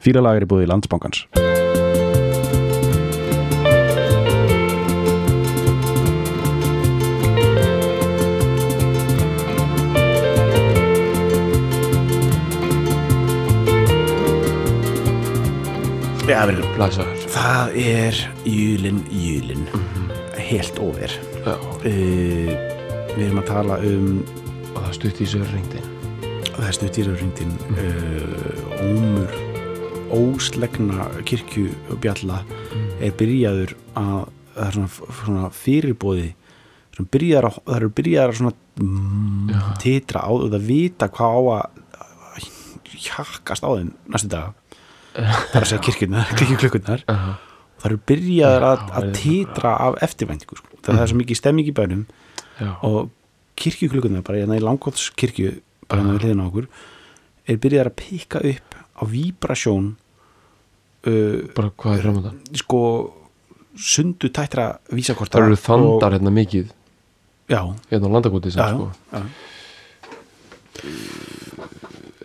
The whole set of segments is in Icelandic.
Fýralag er í búið í landsbankans. Já, verður. Blæsaður Það er júlin, júlin. Helt over. Já, Uh, við erum að tala um og það stutt í sér ringdin það er stuttýrarringtin uh, ómur óslegna kirkjubjalla er byrjaður að það er svona, svona fyrirbóði sem byrjar að, það eru byrjaðar að svona mm, titra á það vita hvað á að hjakkast á þeim næstu dag það er að segja kirkjurnar, kirkjuklukkurnar. Já, það eru byrjaðar að, að það. titra af eftirvæntingu sko. það er svo mikið stemming í bænum. Já, og kirkjuklukkunar bara hérna í langkotskirkju bara hérna við hliðina á okkur er byrjað að pikka upp á víbrasjón uh, bara hvað er framöndan sko sundu tættra vísakorta Það eru þandar hérna mikið. Já, hérna á landakoti sem já, sko. já,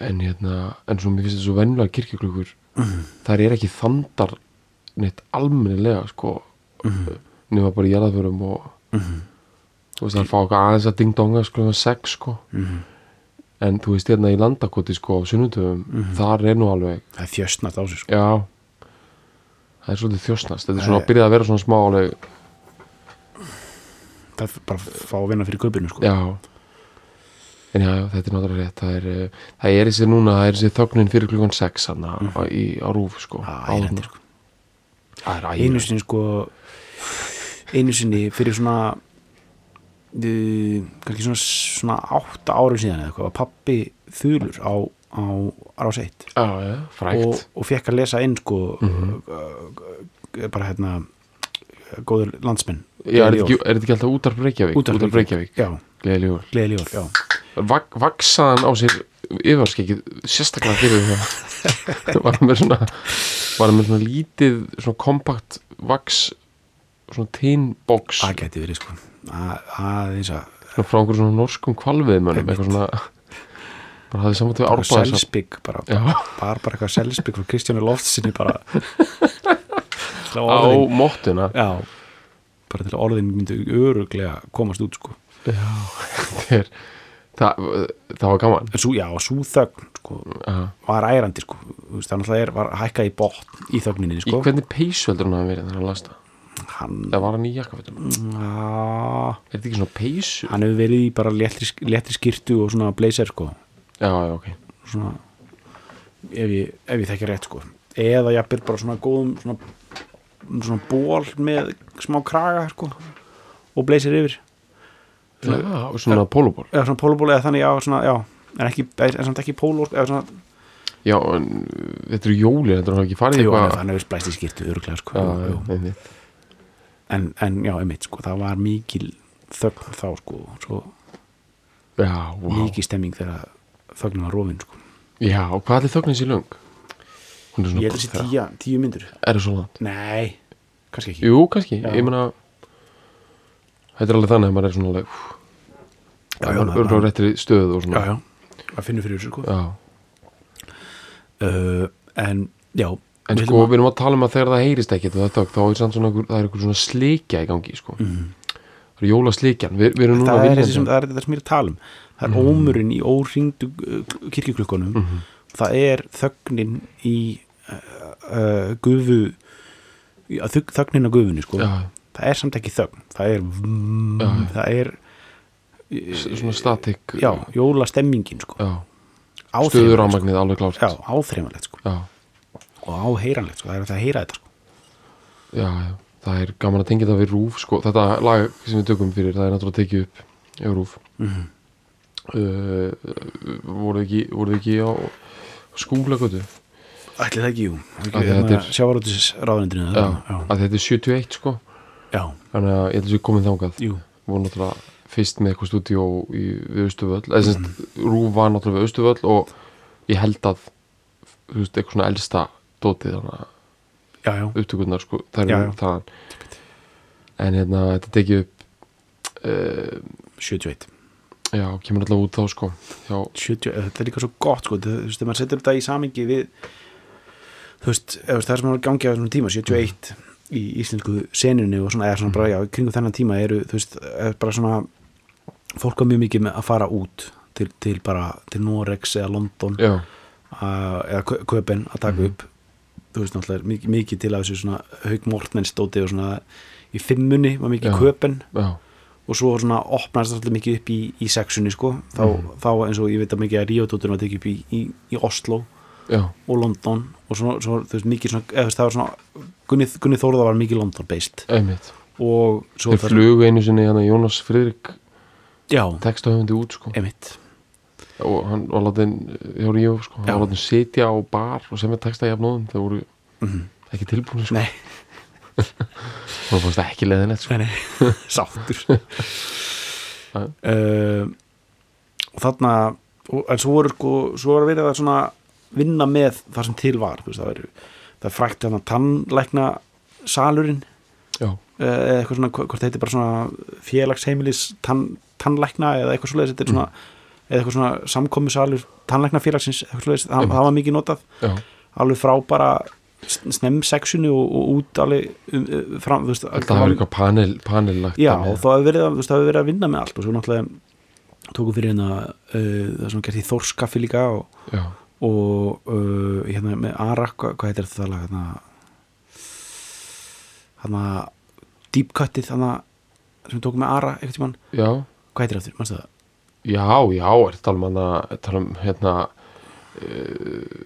en hérna, en svo mér finnst þetta svo venjulega kirkjuklukur þar er ekki þandar neitt almennilega sko. Nema bara í jarðaförum og þú veist það er fá okkar aðeins að ding-donga sko sex sko en þú veist hérna í landakoti sko á sunnundöfum, þar er nú alveg það er þjöstnast á sig sko. já. Það er svolítið þjóstnast, þetta er svona að byrja að vera svona smá alveg, það er bara að fá að vinna fyrir köpunu sko. já. En já, þetta er náttúrulega rétt. Það er, eh, það er þessi núna, það er þessi þögnin fyrir klukkan 6 hann í, á rúf sko. Sko. það er einu ægilega sinni sko einu sinni fyrir svona kannski svona, svona átta árum síðan eða eitthvað var pappi þulur á, á Rás 1 já, já, frækt og, og fekk að lesa inn sko uh, bara hérna góður landsmenn. Já, er þetta ekki, alltaf útarp Reykjavík? Útarp Reykjavík, já, gleðileg jól. Vak, vaksaðan á sér yfarskekkið sérstaklega fyrir það var með svona var með svona lítið svona kompakt vaks svona tínbox það geti verið sko. A- aðeins að svona frá einhverjum svona norskum kvalviðmönnum eitthvað svona bara hafði saman til bara árbæðis selspygg bara, Já. bara, bara, bara eitthvað selspygg frá Kristjánu Loftsinni bara. Að á móttuna já, bara til að orðin myndi öruglega komast út sko. Það, er, það, það var gaman. En svo, já, svo þögn sko Já. var ærandi sko. Þannig að það er, var hækkað í botn í þögninni í sko. hvernig peysu heldur hann að vera þegar hann lasta hann, það var hann í jakkafötum er þetta ekki svona peysu? Hann hefur verið í bara léttri, léttri skýrtu og svona blazer sko. Já, já, ok. Svona ef ég, ég þekki rétt sko. Eða jafnvel bara svona góðum svona, svona ból með smá kraga sko og blazer yfir. Já, og svona pólóból eða svona pólóból eða þannig já, svona, já. En ekki, en samt ekki póló eða svona, já, en þetta eru jólir þetta er hann ekki farið eitthvað hann hefur splæst í skýrtu öruglega sko. Já, já, einmitt. En, en já, einmitt sko, það var mikil þögn þá sko, svo já, wow. mikil stemming þegar þögnin var rofin sko já, og hvað er þögnin sér er ég held að þessi tíu, tíu myndur er það svo langt? nei, kannski ekki jú, kannski, Já. ég meina þetta er alveg þannig að maður er svona alveg Já, já, það er örgulega bara- réttri stöðu og já, svona já, að finna fyrir þessu sko já. uh, en já en sko, við erum að tala um að þegar það heyrist ekkert er þá er það er einhver svona slikja í gangi sko. það er jólaslikjan við, við erum að, núna það, að er vinna þessi sem, það er þetta sem ég er að tala um það er ómurinn í óringdu kirkjuklukkunum það er þögnin í uh, uh, gufu þögnin á gufunni sko. já, það er samt ekki þögn það er, mm, Já, já. það er svona statik já, jólastemmingin sko. Áþreifanlegt, stöður sko. ámagnið alveg klárt já, áþreifanlegt sko. Og áheyranlegt sko. það er að heyra þetta sko. já, já. það er gaman að tengja það við rúf sko. þetta lag sem við tökum fyrir það er náttúrulega tekið upp í rúf Mhm. uh, voruð ekki, voru ekki á skúlagötu ætli það ekki, jú er- sjávarótis að þetta er 71 sko já, þannig að ég held að við komum þangað jú voru náttúrulega fyrst með eitthvað stúdíó við Östuvöll eða sem sagt, Rúf var náttúrulega við Östuvöll og ég held að veist, eitthvað svona elsta já, upptökurnar sko, það Já, er já. en hérna, þetta tekið upp uh, 71 já, kemur alltaf út þá sko hjá, 70, eh, þetta er líka svo gott sko, þú veist, þegar maður setur þetta í samingi við þú veist, það sem er að gangi á þessum tíma 71 í íslensku senunni og svona, eða svona bara, já, kringum þennan tíma eru, þú veist, er bara svona fólk var mjög mikið með að fara út til, til bara, til Norex eða London að, eða Kö- Köpen að taka upp þú veist, náttúrulega, mikið, mikið til af þessu svona Haug Mortmens stóti og svona í fimmunni var mikið. Köpen já, og svo svona það svolítið mikið upp í, í sexunni sko, þá, þá eins og ég veit að mikið að Ríodóttur var tekið upp í, í, í Oslo já, og London. Og svo, svo þú veist, mikið svona, eða það var svona Gunni, Gunni Þórða var mikið London based einmitt. Og svo þeir flugu einu sinni Jónas Friðrik já, textahöfundi út sko. Emitt og hann var látin hjá Ríó sko, hann var látin sitja á bar og semja texta jafnóðum, þeir voru Mhm. ekki tilbúin sko, það fannst ekki leðinett sko. Nei, nei, sáttur. Uh, og þarna en svo voru sko, svo voru verið að svona vinna með það sem til var veist, það, er, það er frækt þarna tannlækna salurinn já, eða eitthvað svona, hvort þetta er bara svona félagsheimilis tann, tannlækna eða eitthvað svoleiðis, þetta er svona eða eitthvað svona eitthvað svoleiðis, það, það var mikið notað. Já, alveg frá bara snemsexinu og, og út alveg um, um, fram, þú veist, hafa verið eitthvað panel, panellagt já, þá hefur verið, það verið að vinna með allt og svo náttúrulega tókum fyrir hérna uh, það sem gert í Þórskaffi líka og, og uh, hérna með Arak, hvað, hvað heitir þetta lag hérna? Hérna Deep Cutið hérna sem tókum með Ara eitthvað tímann, já, hvað heitir þetta, mannstu það? Já, já er tala um hana, tala um hérna uh,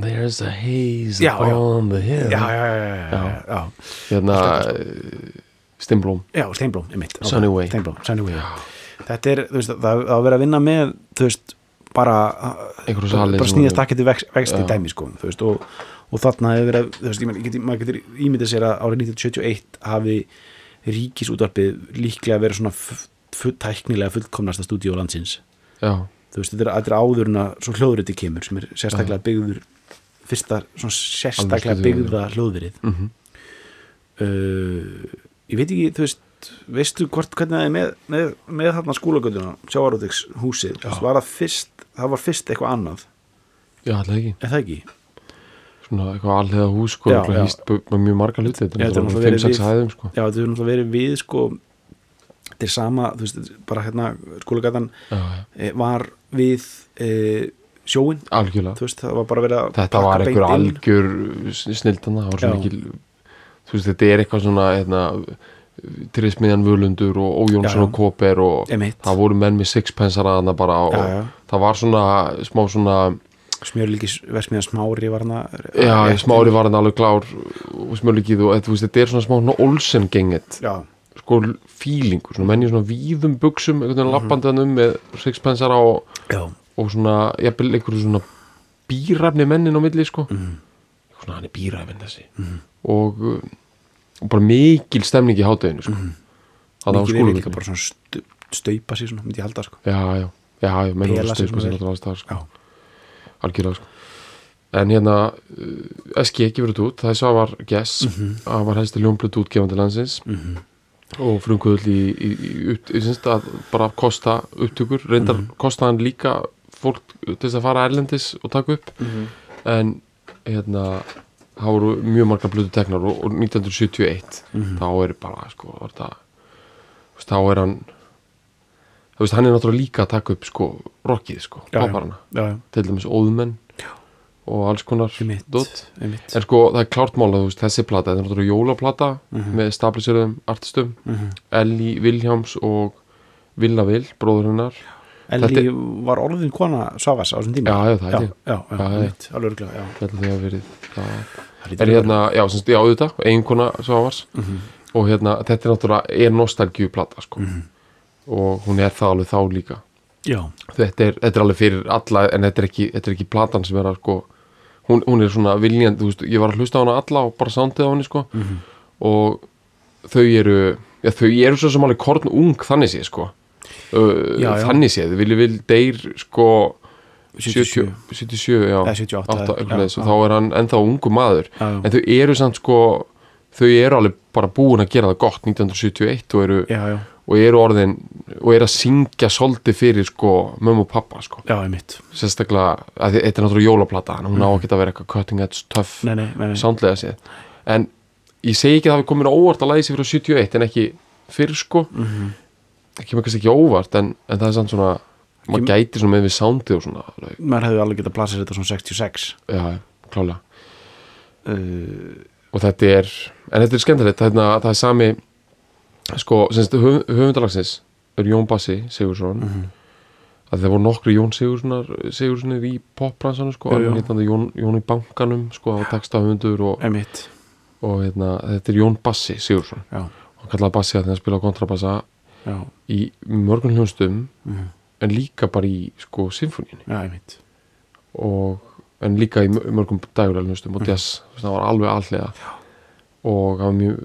There's a haze Já, já. upon the hill. Já, já, já, já, já, já, hérna Allt uh, Stimblóm já Steinblóm, einmitt. Ok, Sunny Way. Steinblóm, Þetta er, þú veist, það að vera að vinna með þú veist, bara bara, snýðast ekki til vext, vext í Já. dæmi sko, þú veist, og, og þarna hefur verið, þú veist, ég menn, ég maður getur ímyndið sér að árið 1971 hafi ríkisútvarpið líklega verið svona full, tæknilega fullkomnasta stúdíó landsins. Já, þú veist, þetta er, þetta er áður en að svo hljóðriti kemur sem er sérstaklega byggður fyrsta, svona sérstaklega byggða hljóðverið mhm. Uh, ég veit ekki, þú veist veistu hvort, hvernig það er með, með, með þarna skólagölduna, sjávarótiks húsið var það fyrst, það var fyrst eitthvað annað? Já, alltaf ekki. Er það ekki? svona eitthvað alliða hús sko, Já, já, hýst mjög marga hluti þetta er er náttúrulega verið 5-6 við- hæðum sko. Já, þetta hefur náttúrulega verið við sko þetta er sama, þú veist, bara hérna skólagatan e, var við e, sjóin algjörlega. Þú veist, það var bara verið að þetta var einhver algjör snildana, það var svo Já. mikil þú veist, þetta er eitthvað svona hérna, Trismiðjan Völundur og Ójónsson og Kóper og Einmitt. það voru menn með sixpensara þarna bara og Já, já. það var svona smá svona smjörlíkis versmiðan smári var hana já, smári var hann alveg klár og smjörlíkið og þú veist, þetta er svona smá svona Olsen genget já, sko fílingur, svona menn í svona víðum buksum, einhvern veginn Mhm. lappandi hann um með sixpensara og, og svona, jafnvel einhverju svona bíræfni mennin á milli sko. Mhm. svona hann er bíræfin þessi. Og, uh, og bara mikil stemning í hátæðinu sko. mm -hmm. það var verið líka bara svona stu, staupa sér svona, myndi ég halda sko. Já, já, já, já, menn stöðspa svona sér alltaf þar sko. algjörlega sko. en hérna uh, SG ekki verið út, það er Svavar Gess. Það var helsti ljónblötu útgefandi landsins og frumkvöðl í, í, í, í bara kosta upptökur. Reyndar Mhm. kosta hann líka fólk til þess að fara erlendis og taka upp. Mhm. en hérna það voru mjög margar blötu teknar og, og 1971 Mhm. þá er bara sko það, þá er hann veist, hann er náttúrulega líka að taka upp sko rockið sko, Já, já, já, til dæmis óðumenn og alls konar einmitt, dót. einmitt. En sko það er klárt mál að þessi plata þetta er náttúrulega jólaplata Mhm. með stabiliseruðum artistum. Mhm. Ellie Viljáms og Villa Vil, bróður hennar. Elli var orðin kona Savas á þessum tíma. Já, já, það já. þetta þegar verið það. Það er hérna, já, semst, já, auðvitað, eiginkona Svavars Mhm. og hérna, þetta er náttúrulega er nostalgíu plata, sko. Mhm. og hún er það alveg þá líka. Þetta er, þetta er alveg fyrir alla en þetta er ekki, þetta er ekki platan sem er að sko hún, hún er svona viljandi, þú veist, ég var að hlusta á hana alla og bara soundið á henni, sko. Mhm. og þau eru já, þau eru svo sem alveg korn ung þannig séð, sko. Uh, Já, já. þannig séð, vilja vil deyr, sko 77 77, já. Eða 78, átta, já, einhvern veginn, já. þá er hann ennþá ungu maður. En þau eru samt sko þau eru alveg bara búin að gera það gott 1971 og eru, og eru orðin og eru að syngja svolítið fyrir sko mömmu og pappa sko. Já, einmitt. Sérstaklega, að þetta er náttúrulega jólaplata að hún á ekki að vera eitthvað cutting edge nei. soundlega séð. En ég segi ekki að það hafi komin óvart að sig fyrir 71 en ekki fyrir sko. Mhm. það kemur kannski ekki óvart en, en það er samt svona maður gæti svona með við soundið og svona alveg, maður hefði alveg getað plasið þetta svona 66 já, klálega. Uh, og þetta er, en þetta er skemmtilegt það, er- það er sami sko, semst höf, höfundalagsins er Jón Bassi Sigursson Mhm. að það voru nokkri Jón Sigurssonar Sigurssonir í popbransanum sko, Jón, Jón í bankanum sko, á textahöfundur og, og hérna, þetta er Jón Bassi Sigursson já, hann kallaði Bassi að það spila kontrabassa já, í mörgum hljónstum mhm, en líka bara í sko einmitt. Og en líka í mö- mörgum dagulega hljónstum og jazz, það var alveg allega og hann var mjög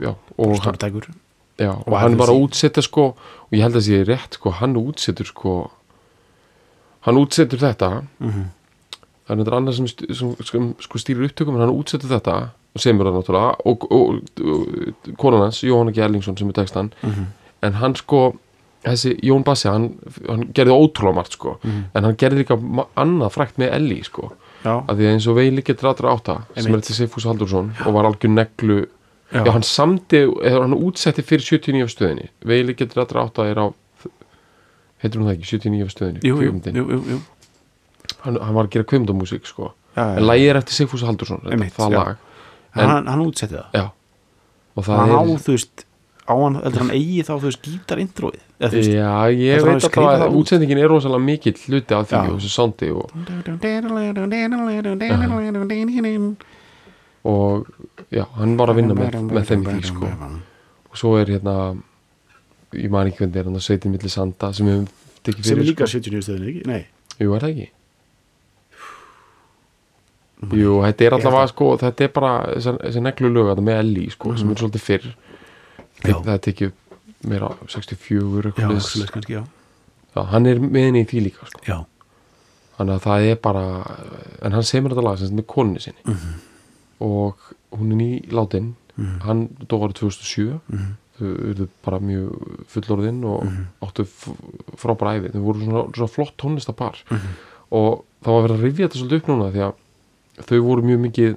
já, og stórtækur já, Og og hann var að útsetja sko og ég held að sé rétt sko, hann útsetur sko hann útsetur þetta. Mhm, það er þetta annað sem, sem, sko, stýrir upptökum en hann útsetur þetta og semur það náttúrulega og, og, og konan hans, Jóhanna G. Erlingsson sem er textan mhm, en hann sko þessi Jón Bassi, hann, hann gerði ótrúlega margt sko, mhm. en hann gerði líka annað frækt með Elli sko já, að því að eins og Veili getur aðra átta sem er eftir Seifús Haldursson og var algjör neglu já, já, hann samdi, eða hann útsetti fyrir 79 af stöðinni, Veili getur aðra átta er á heitir hún það ekki, 79 af stöðinni jú, jú, jú. Hann, hann var að gera kvimdamúsík sko Já, en lægið er eftir Seifús Haldursson þetta- það lag en- hann, hann útsetti það já. og það hann er veist á hann, heldur hann eigi þá, þú veist, veist já, ég veit að það út? útsendingin er rosalega mikill hluti af því og þessu sondi og, og já, hann var að vinna með, með þeim í því sko. og svo er hérna ég man ekki hvernig er hann að sveitin milli sanda sem við höfum tekið sem er fyrir líka sko. 79 stöðinu, ekki? Nei, jú, er það ekki? Jú, þetta er held allavega sko, þetta er bara þessi, neglu lög þetta með Elli sko, sem er svolítið fyrr. Já. það er tekið meira 64 já, svoleiðis. kannski, já. Já, hann er með henni í því líka sko. já, þannig að það er bara en hann semur þetta lag sem sagt með konu sinni. Mhm. Og hún er ný látin Mhm. hann dó árið 2007 Mhm. þau urðu bara mjög fullorðin og Mhm. áttu frábæra æfi þau voru svona, svona flott tónlistapar Mhm. og það var verið að rifja þetta svolítið upp núna því að þau voru mjög mikið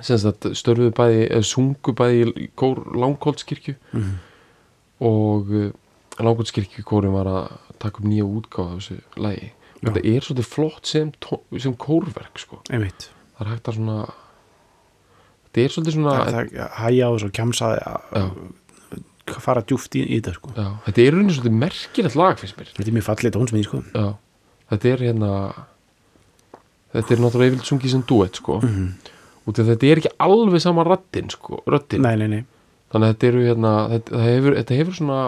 störfuðu bæði eða sungu bæði í kór langkóldskirkju Mhm. og uh, langkóldskirkju kórin var að taka upp nýja útgáfa af þessu lægi þetta er svolítið flott sem, sem kórverk sko. einmitt það er hægt að svona þetta er svolítið svona það, það hæja og Já. að fara djúft í, í þetta sko þetta er rauninni svolítið merkilegt lag þetta er mjög fallið tónsmið sko þetta er hérna þetta er náttúrulega yfirleitt sungið sem duett sko. Mhm. út af þetta er ekki alveg sama röddin sko, þannig að þetta eru hérna þetta, hefur, þetta hefur svona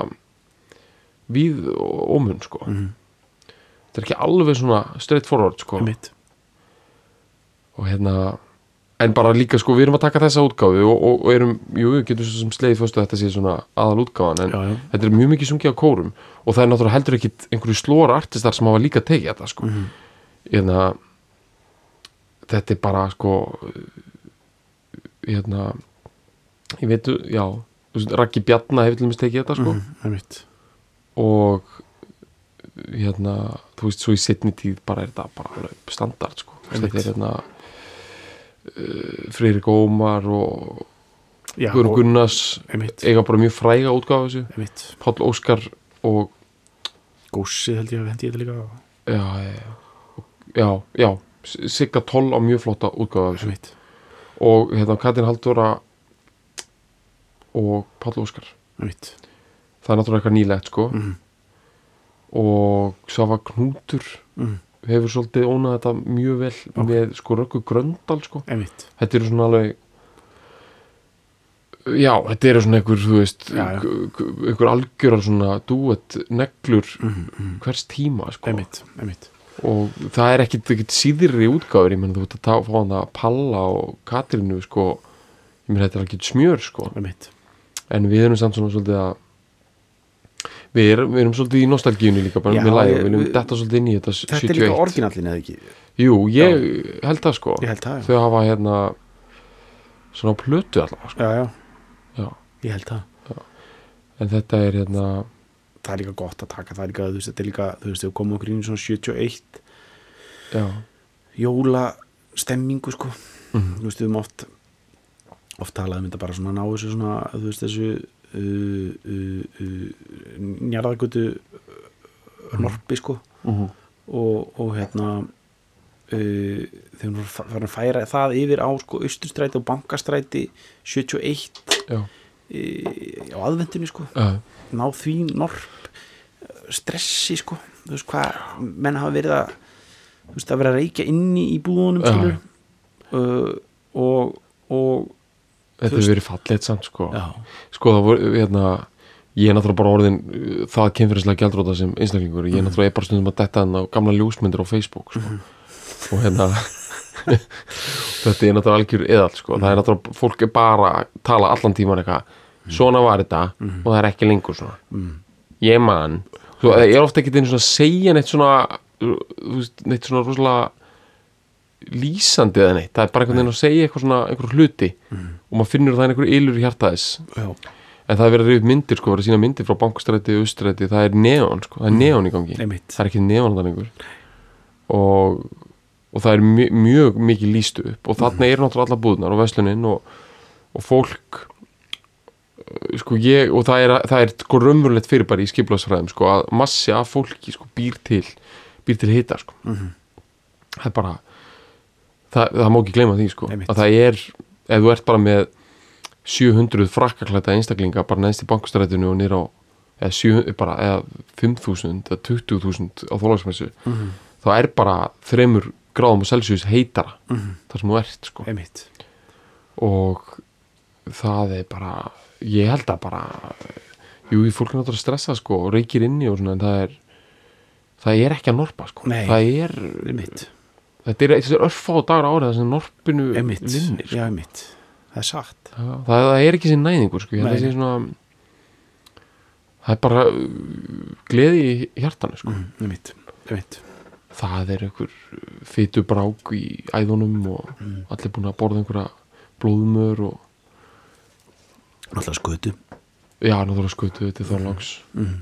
víð ómun sko. Mhm. þetta er ekki alveg svona straight forward sko. og hérna en bara líka sko, við erum að taka þessa útgáfu og, og, og erum, jú, við getum svo sem sleið fyrstu að þetta sé svona aðal útgáfan en já, já, þetta er mjög mikið sungið á kórum og það er náttúrulega heldur ekkit einhverju slóra artistar sem hafa líka tekið þetta sko. Mhm. hérna þetta er bara sko hérna ég veit, já þú veist, Raggi Bjarna hefur til dæmis tekið þetta sko. Einmitt og hérna þú veist, svo í setni tíð bara er þetta bara standard sko. Þetta er hérna uh, Freyrik Ómar og og- Gunnars eiga bara mjög fræga einmitt. Páll Óskar og gósið held ég að hendi ég þetta líka já, já, já, já Sigga Toll á mjög flotta einmitt, og hérna Katrin Halldóra og Páll Óskar. Einmitt. Það er náttúrulega eitthvað nýlegt sko. Mhm. og Svafa Knútur Mhm. Hefur svolítið ónað þetta mjög vel Ok. með sko Röggu Gröndal sko. Einmitt, þetta eru svona alveg já, þetta eru svona einhver þú veist, Já, já. einhver algjörar svona duett neglur Mhm, mhm. hvers tíma sko. Einmitt, einmitt. Og það er ekkit, ekkit síðri útgáður ég menn þú ert að ta- fá hann að Palla og Katrínu sko. Ég menn þetta er ekkit smjör sko. En við erum samt svona svolítið að við erum, við erum svolítið í nostalgíunni líka bara Já, með læg, ég- við erum detta svolítið inn í þetta þetta er 71 líka orginallin eða ekki? Jú, ég held það sko. Ég held það, já, þau hafa hérna svona plötu allavega sko. já, já, já. ég held það. En þetta er hérna það er líka gott að taka það er líka, þú veist, þetta er líka þú veist, við komum okkur inn í svona 71 já, jóla stemmingu sko. Mhm. þú veist, við höfum oft oft talað um þetta bara svona ná þessu svona, þú veist, þessu uh, uh, uh, njarðagötu uh, norpi sko. Mhm. og, og hérna uh, þegar við farum að færa það yfir á sko austurstræti og bankastræti 71 já, uh, á aðvendunni sko. Já, ná því norp stressi sko. Þú veist hvað, menn hafa verið að þú veist að vera að reykja inni í búðunum uh, og og þetta Þú hefur verið fallegt samt sko. Já, sko það voru, hérna ég er náttúrulega bara orðin uh, það kynfyrirslega gjaldróta sem einstaklingur ég er náttúrulega er bara stundum að detta hann á gamla ljósmyndir á Facebook sko. og hérna þetta er náttúrulega algjör eðall sko. það er náttúrulega, fólk er bara tala allan tíman eitthvað, svona var þetta og það er ekki lengur svona. Mm, ég man, svo, ég er ofta ekki einu svona að segja neitt svona þú neitt svona rosalega lýsandi eða neitt, það er bara einhvern veginn að segja eitthvað svona, einhver hluti og maður finnur að það er einhver ylur í hjartaðis En það er verið að reyða myndir sko, verið að sína myndir frá bankastræti og austræti, það er neon sko, það er neon í gangi, einmitt. Það er ekki neon þannig og, og það er mjög, mjög mikið lístu upp og þarna er náttúrulega alla búðnar og veslunin og, og fólk uh, sko ég, og það er, það er sko raunverulegt fyrirbæri í skiplasfræðum sko að massi af fólki sko býr til býr til hita sko. Mhm. það er bara það, það má ekki gleyma því sko Einmitt. að það er, ef þú ert bara með 700 frakkaklæta einstaklinga bara neðst í bankastrætinu og nýr á eða, 7, bara, eða 5.000 eða 20.000 á þólagsmessu Mhm. þá er bara þremur gráðum og Celsius heitara Mhm. þar sem þú ert sko einmitt og það er bara ég held að bara jú, fólk er náttúrulega stressað sko og reykir inni og svona en það er það er ekki að norpa sko Nei. það er, einmitt, þetta er, er örfá dagar árið þar sem norpinu einmitt, vinnir sko. já, einmitt. Það er satt. Það, það, það er ekki sér næðingur sko. Að sé svona það er bara uh, gleði í hjartanu sko. Mm, einmitt, einmitt. Það er einhver fytu brák í æðunum og Mm. allir búin að borða einhverja blóðmör og náttúrulega skötu. Já, náttúrulega skutu þetta þorlags mm.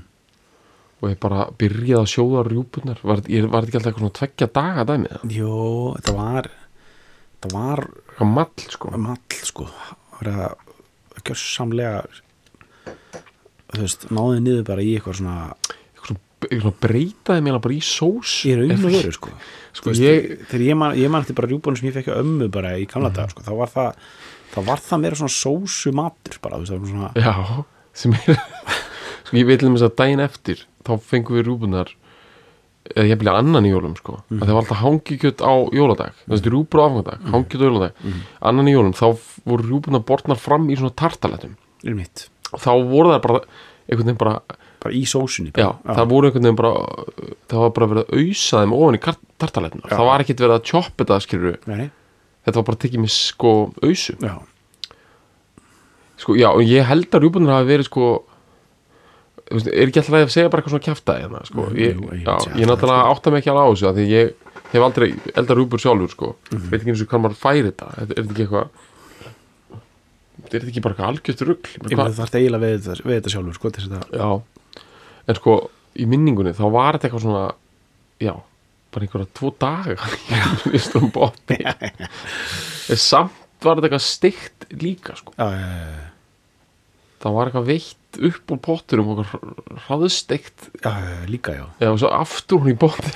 Og ég bara byrjaði að sjóða rjúpunar var, ég, var þetta ekki alltaf eitthvað svona tveggja daga dæmið jó, þetta var þetta var eitthvað mall sko. mall sko. Það var að gjörsamlega þú veist, náði niður bara í eitthvað svona eitthvað svona, svona breytaði mér bara í sós. Í raun og veru sko. Sko veist, ég, þegar ég man, ég man eftir bara rjúbunum sem ég fekk að ömmu bara í gamla dag sko, þá var það þá var það meira svona sósu matur bara, þú veist, það var svona já sem er ég veit til þess að daginn eftir þá fengum við rjúpunar eða ég byrja annan í jólum sko. Mm. það var alltaf hangikjöt á jóladag. Mm. þessi rjúpur á afgangadag, mm. hangikjöt á jóladag. Annan í jólum, þá voru rjúpunar bortnar fram í svona og þá voru það bara einhvern veginn bara bara í sósunni Já, bara. það voru einhvern veginn bara það var bara verið að ausa þeim ofan í tartaletna Já. það var ekkert verið að tjoppa þetta skilur Nei, þetta var bara að tekið með sko ausu. Já, sko, já, og ég held að rjúbunir hafi verið sko veist, er ekki alltaf að segja bara eitthvað svona kjafta hérna, sko. Mm, ég, ég náttúrulega átta mig ekki alveg á þessu því ég hef aldrei eldar rjúbur sjálfur sko. Mhm. veit ekki eins og hvað maður færi þetta. Er, þetta ekki eitthvað er þetta ekki bara eitthvað algjört meina það þarf eiginlega við, þetta- við þetta sjálfur sko, Já, en sko í minningunni þá var þetta eitthvað svona já, bara einhverja tvo daga. Í stórum bótti en samt var þetta eitthvað steikt líka sko, já, já, já, það var eitthvað veitt upp úr potturum og eitthvað hraðsteikt líka já. Eða svo aftur hún í bótti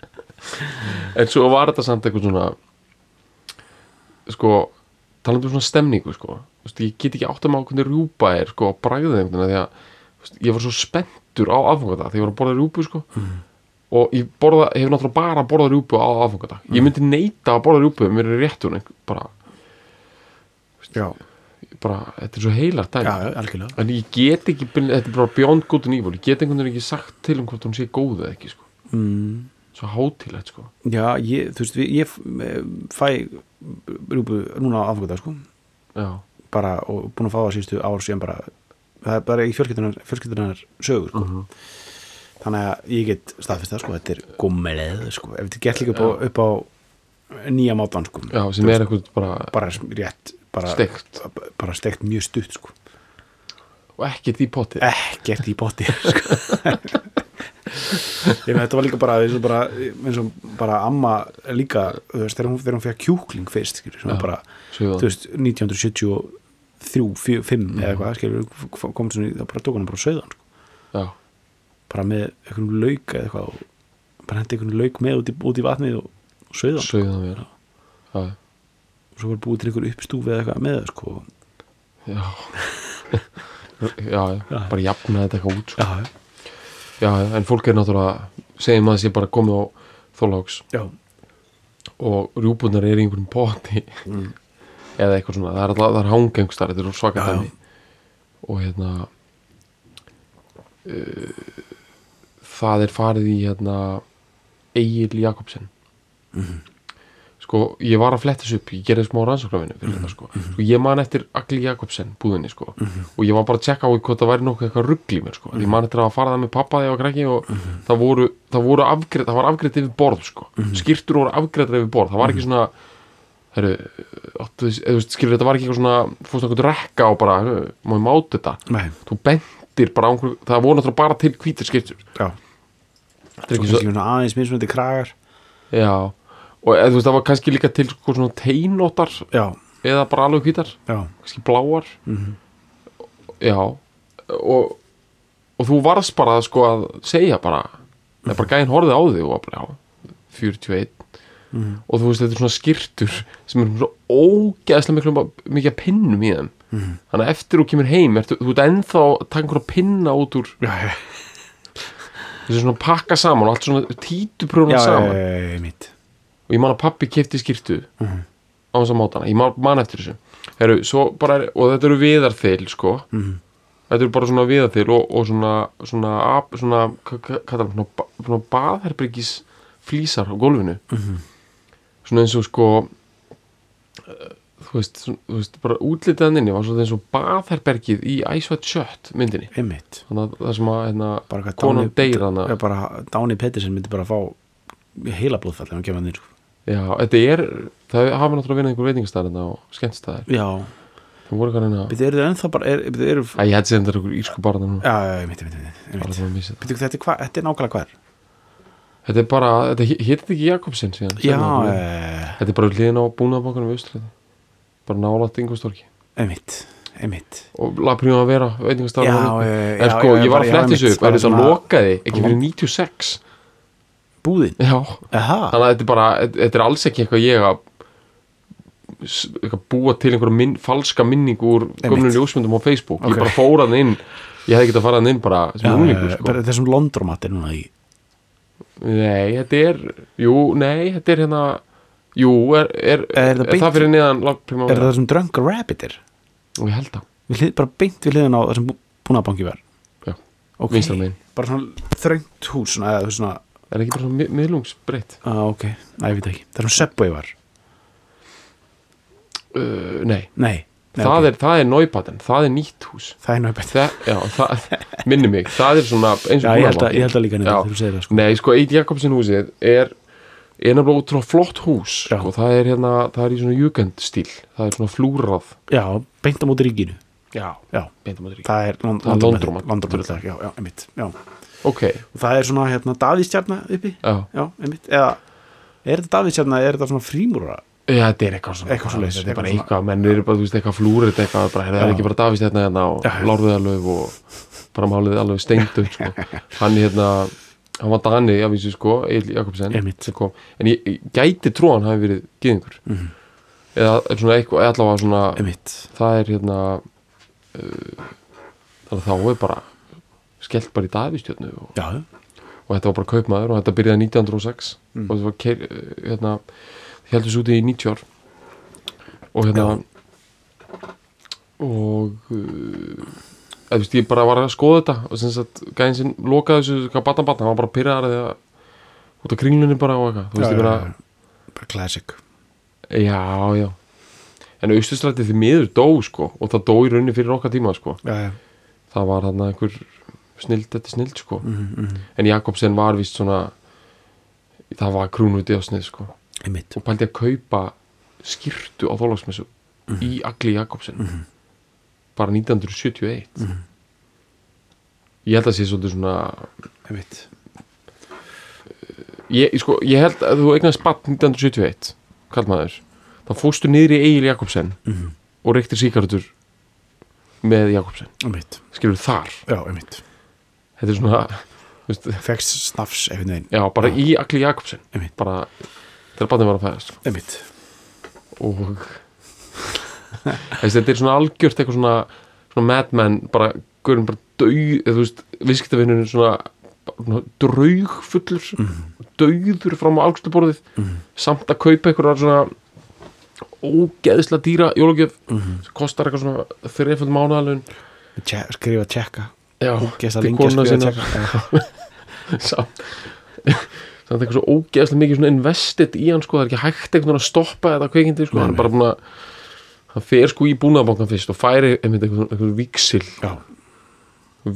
en svo var þetta samt eitthvað svona sko talandi um svona stemningu sko. Þú veist, ég get ekki átt að maður hvernig rjúpa er sko einhvern veginn af því að þú veist, ég var svo spenntur á aðfangadag þegar ég var að borða rjúpu sko. Og ég borða, hef náttúrulega bara borðað rjúpu á aðfangadag ég myndi neita að borða rjúpu mér er réttur bara, já, bara, þetta er svo heilar dæmi. Já, algjörlega. En ég get ekki, þetta er bara beyond good and evil. Ég get einhvern veginn ekki sagt til um hvort hún sé góð eða ekki sko, mm, svo hátílegt sko. Já, ég, þú veist, ég eh, fæ rjúbu núna á afgöða sko. Já, bara, og búin að fá það síðustu ár síðan bara, það er bara í fjölskyldunar sögur sko. Mhm. þannig að ég get staðfist það sko, þetta er gummelið sko, ef þetta gert líka upp á, upp á nýja mátan sko. Já, sem er eitthvað bara, bara rétt bara, Steikt. bara steikt mjög stutt sko og ekkert í potti ekkert í botti sko. þetta var líka bara eins og bara, eins og bara amma líka, veist, þegar hún, hún fekk kjúkling fyrst, skilur, Já. bara veist, 1973 5 Mhm. eða eitthvað, skilur, kom svona það bara tók hann bara söðan, sko, bara með einhvern lauk eða eitthvað bara hendi einhvern lauk með út í, út í vatnið og, og söðan, sko. vera já, og svo var búið til einhver uppstúfi eða eitthvað með sko. Já. Já, já, bara jafna þetta eitthvað út sko. já, já, en fólk er náttúrulega segjum að sé bara komið á þóláks og rjúpunar er í einhverjum potti. Mm. eða eitthvað svona, það er alltaf, það er hangengustar þetta er svaka dæmi. og hérna uh, það er farið í hérna Egil Jakobsen. Mhm. Sko, ég var að fletta þessu upp ég gerði smá rannsóknarvinnu fyrir Mhm. þetta sko. sko ég man eftir Agli Jakobsen búðinni sko, og ég var bara að tjekka á hvort það væri nokkuð eitthvað ruggl í mér sko, Mhm. ég man eftir að fara það með pappa þegar ég var krakki og það voru, það voru afgreitt, það var afgreitt yfir borð sko, Mhm. skýrtur voru afgreitt yfir borð, það var ekki svona veist, skilur þetta var ekki eitthvað svona fórst eitthvað rekka og bara, heru, má ég máta þetta? Nei, þú bentir bara á einhver, það voru náttúrulega bara til hvítir skiptur aðeins mismunandi kragar? Já og eða, veist, það var kannski líka til sko, svona teinóttar já, eða bara alveg hvítar, kannski bláar. Mhm, já. Og, og þú varst bara sko að segja bara það er bara gæðin horfið á þig og var bara, já, 41 mhm, og þú veist þetta er svona skýrtur sem er svona ógeðslega miklu mikið af pinnum í þeim. Mhm. Þannig að eftir þú kemur heim ertu, þú ert ennþá að taka einhverja pinna út úr þessu svona pakka saman og allt svona já, saman. já, já, mitt og ég man að pappi kefti skýrtu Mhm. á þess að máta hana, ég man, man eftir þessu Heru, bara, og þetta eru viðarþeil sko, Mhm. þetta eru bara svona viðarþeil og, og svona svona, svona, svona, svona baðherbryggis flísar á gólfinu Mhm. svona eins og sko eh, þú veist, þú veist bara útlitaðinni var svona eins og baðherbergið í White Shut myndinni einmitt þannig að það sem að hérna, konan deyr bara Dáni Pettersen myndi bara fá heila blóðfall ef hann kemur hann inn sko. Já, þetta er, það hafa náttúrulega vinnað einhver veitingastæðar og skemmtstæðar já, það voru eitthvað reyna byrju, eru þið ennþá bara byrju, eru, Æ, ég hætti sem þetta er einhver írsku barna nú já, mitt. það að missa þetta. Þetta, er þetta er nákvæmlega hver þetta er bara, þetta hétt ekki Jakobsen síðan? Já, þetta er bara hliðin á búnaðabankanum við Östræði bara nálægt yngvastorki einmitt einmitt. Og lapríðum að vera veitingastæðar Já, já, sko, já, ég var að fletti þessu þetta lokaði ekki fyrir 96 búðin, þannig að þetta er bara þetta er alls ekki eitthvað ég að eitthvað búa til einhverja minn, falska minning úr Einmitt. ljósmyndum á Facebook. Ok. ég bara fór hann inn. Ég hefði getað farað hann inn bara sem eh, sko. bara þessum Londromat er núna í nei, þetta er jú, nei, þetta er hérna jú, er, er, Er þetta er, það fyrir neðan lapríðum er það þessum Drunk Rabbit er? Og ég held það, bara beint við hliðin á þessum búnaðbanki var Já, ok, bara svona þröngt hús svona, eða svona, er það ekki bara miðlungsbreytt ah, ok, næ, ég veit ekki. Það er svona Subway var, uh, nei, nei, nei það, ok. er, það er náipaten það er nýtt hús. Það er það, minni mig, það er svona eins Já, ég held, að, ég held að líka nefnir Já. þegar þú segir það sko. Nei, sko, Eit Jakobsen húsið er nefnilega útrá flott hús sko, það er hérna, það er í svona jugendstíl. Það er svona flúrað. Já, beint á móti ríkinu. Já, Já, beintum að ríka það er Það er Laundromat. Londromat, já, já, einmitt já. Ok, Og það er svona, hérna, Davíðstjarna uppi já, Já, eða Er þetta Davíðstjarna, er þetta svona frímúra já, þetta er eitthvað svona Eitthvað er bara eitthvað eitthvað, menn eru bara, þú veist, eitthvað flúrið eitthvað, bara, það er ekki bara Davís hérna og Já. Lárviðalöf og bara málið alveg steindu sko. hann hérna, hann var Dani af þessu sko, Egil Jakobsen en ég, ég gæti trú hann hafi verið gyðingur Mhm. eða er svona eitthvað, eða allavega svona Einmitt það er hérna uh, þá er bara skellt bara í Davistjörnu og, Já, og þetta var bara kaupmaður og þetta byrjaði 1906 Mm. og þetta var keir, hérna, heldur svo út í 90 ár. Og hérna og uh, eða, þú veist, ég bara var að skoða þetta og sem sagt, gæðin sinn lokaði þessu hvað batna batna, hann var bara pyrraðar eða út af kringlunni bara og eitthvað þú veist, já, ég já, já. Bara classic. Já, já. En austustrætti því miður dó sko og það dó í rauninni fyrir okkar tíma sko. Já, já. Það var hann einhver snild, þetta er snild sko. Mm -hmm. en Jakobsen var vist svona það var krúnuti á snið sko. Einmitt. Og pældi að kaupa skýrtu á þólagsmessu í Agli Jakobsen. Bara 1971 ég held að sé svolítið svona einmitt. Ég, sko, ég held að þú eignast spatt 1971 kall maður þá fóstu niður í Egil Jakobsen Mhm. og reyktir síkartur með Jakobsen. Skilur þar, já, einmitt þetta er svona fegst snafs einhvern veginn. já, bara í Akli Jakobsen. Bara þegar barnið var að fæðast einmitt, og þetta er svona algjört eitthvað svona, svona madman bara, guðurinn bara döið þú veist, viðskiptavinnurinn svona, svona draugfullur Mhm. döiður fram á algsluborðið Mhm. samt að kaupa eitthvað svona ógeðsla dýra jólugjöf Mhm. sem kostar eitthvað svona þreiföld mánaðalun Tje, skrifa tjekka já, til tjekka Já. samt. Samt eitthvað svo ógeðslega mikið invested í hann sko, það er ekki hægt einhvern veginn að stoppa þetta kveikindi sko, hann er bara búin að hann fer sko í búnaðbankan fyrst og færi einmitt eitthvað, eitthvað viksil já,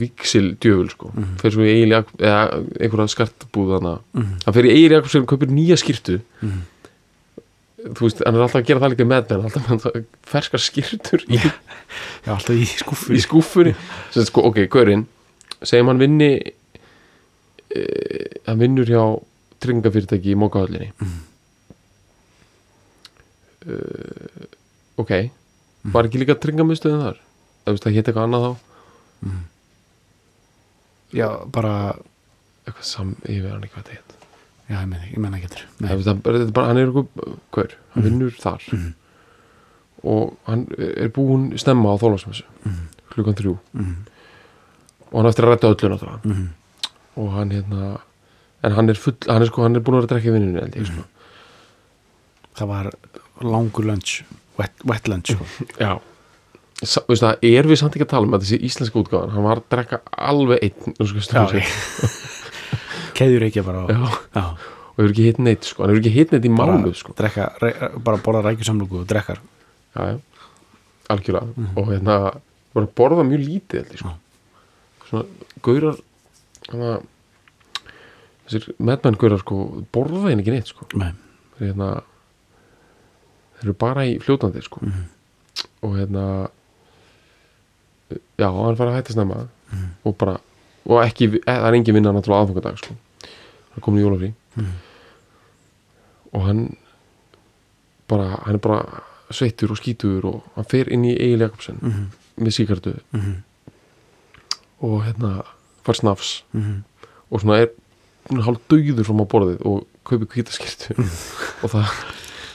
viksil djöful sko. Mhm. fer svo í Jakob eða einhverja skartbúð hana Mhm. hann fer í Jakobsen og kaupir nýja skýrtu Mhm. Þú veist, hann er alltaf að gera það líka með menn alltaf það ferskar skýrtur í, já, alltaf í skúffu í skúffunni. Sko, ok, gaurinn segjum hann vinni e, hann vinnur hjá tryggingafyrirtæki í mókahöllinni Mhm. uh, ok. Var ekki líka tryggingamistöðin þar? Það, hétt eitthvað annað þá? Já, bara, eitthvað sam, ég veit hann ekki hvað það hétt já, ég menna, ég menna veist, hann, er er eitthvað hver, hann vinnur þar. Mhm. og hann er búinn snemma á þólasmessu Mhm. klukkan þrjú. Mhm. og hann eftir að rætta öllu náttúrulega. Mhm. og hann hérna en hann er full, hann er sko, hann er búinn að í vinnunni held ég sko. það var langur lunch wet, wet lunch sko. já. Sa, veist það, er við samt ekki að tala um að þessi íslenska útgáðan, hann var að drekka alveg einn nú sko já, stöðu sig keðjur ekki bara á- og hefur ekki hitt neitt sko, hann hefur ekki hitt neitt í mánuð sko. drekka, re, bara borða rækjusamlugu og drekkar já, já, algjörlega. Og hérna, bara borða mjög lítið held ég, sko. svona, gaurar hana, þessir medmenn gaurar sko, borða henni ekki neitt sko. Nei. þeir hérna eru bara í fljótandi sko. Og hérna já, hann fara að hætta snemma. Og bara, og ekki e, það er engin vinna náttúrulega aðfangadag sko hann komin í jólafrí. Og hann bara, hann er bara sveittur og skítur og hann fer inn í Egil Jakobsen Mhm. með síkartu Mhm. og hérna fær snafs. Mhm. og svona er hálf döður fram á borðið og kaupi kvítaskirtu og það,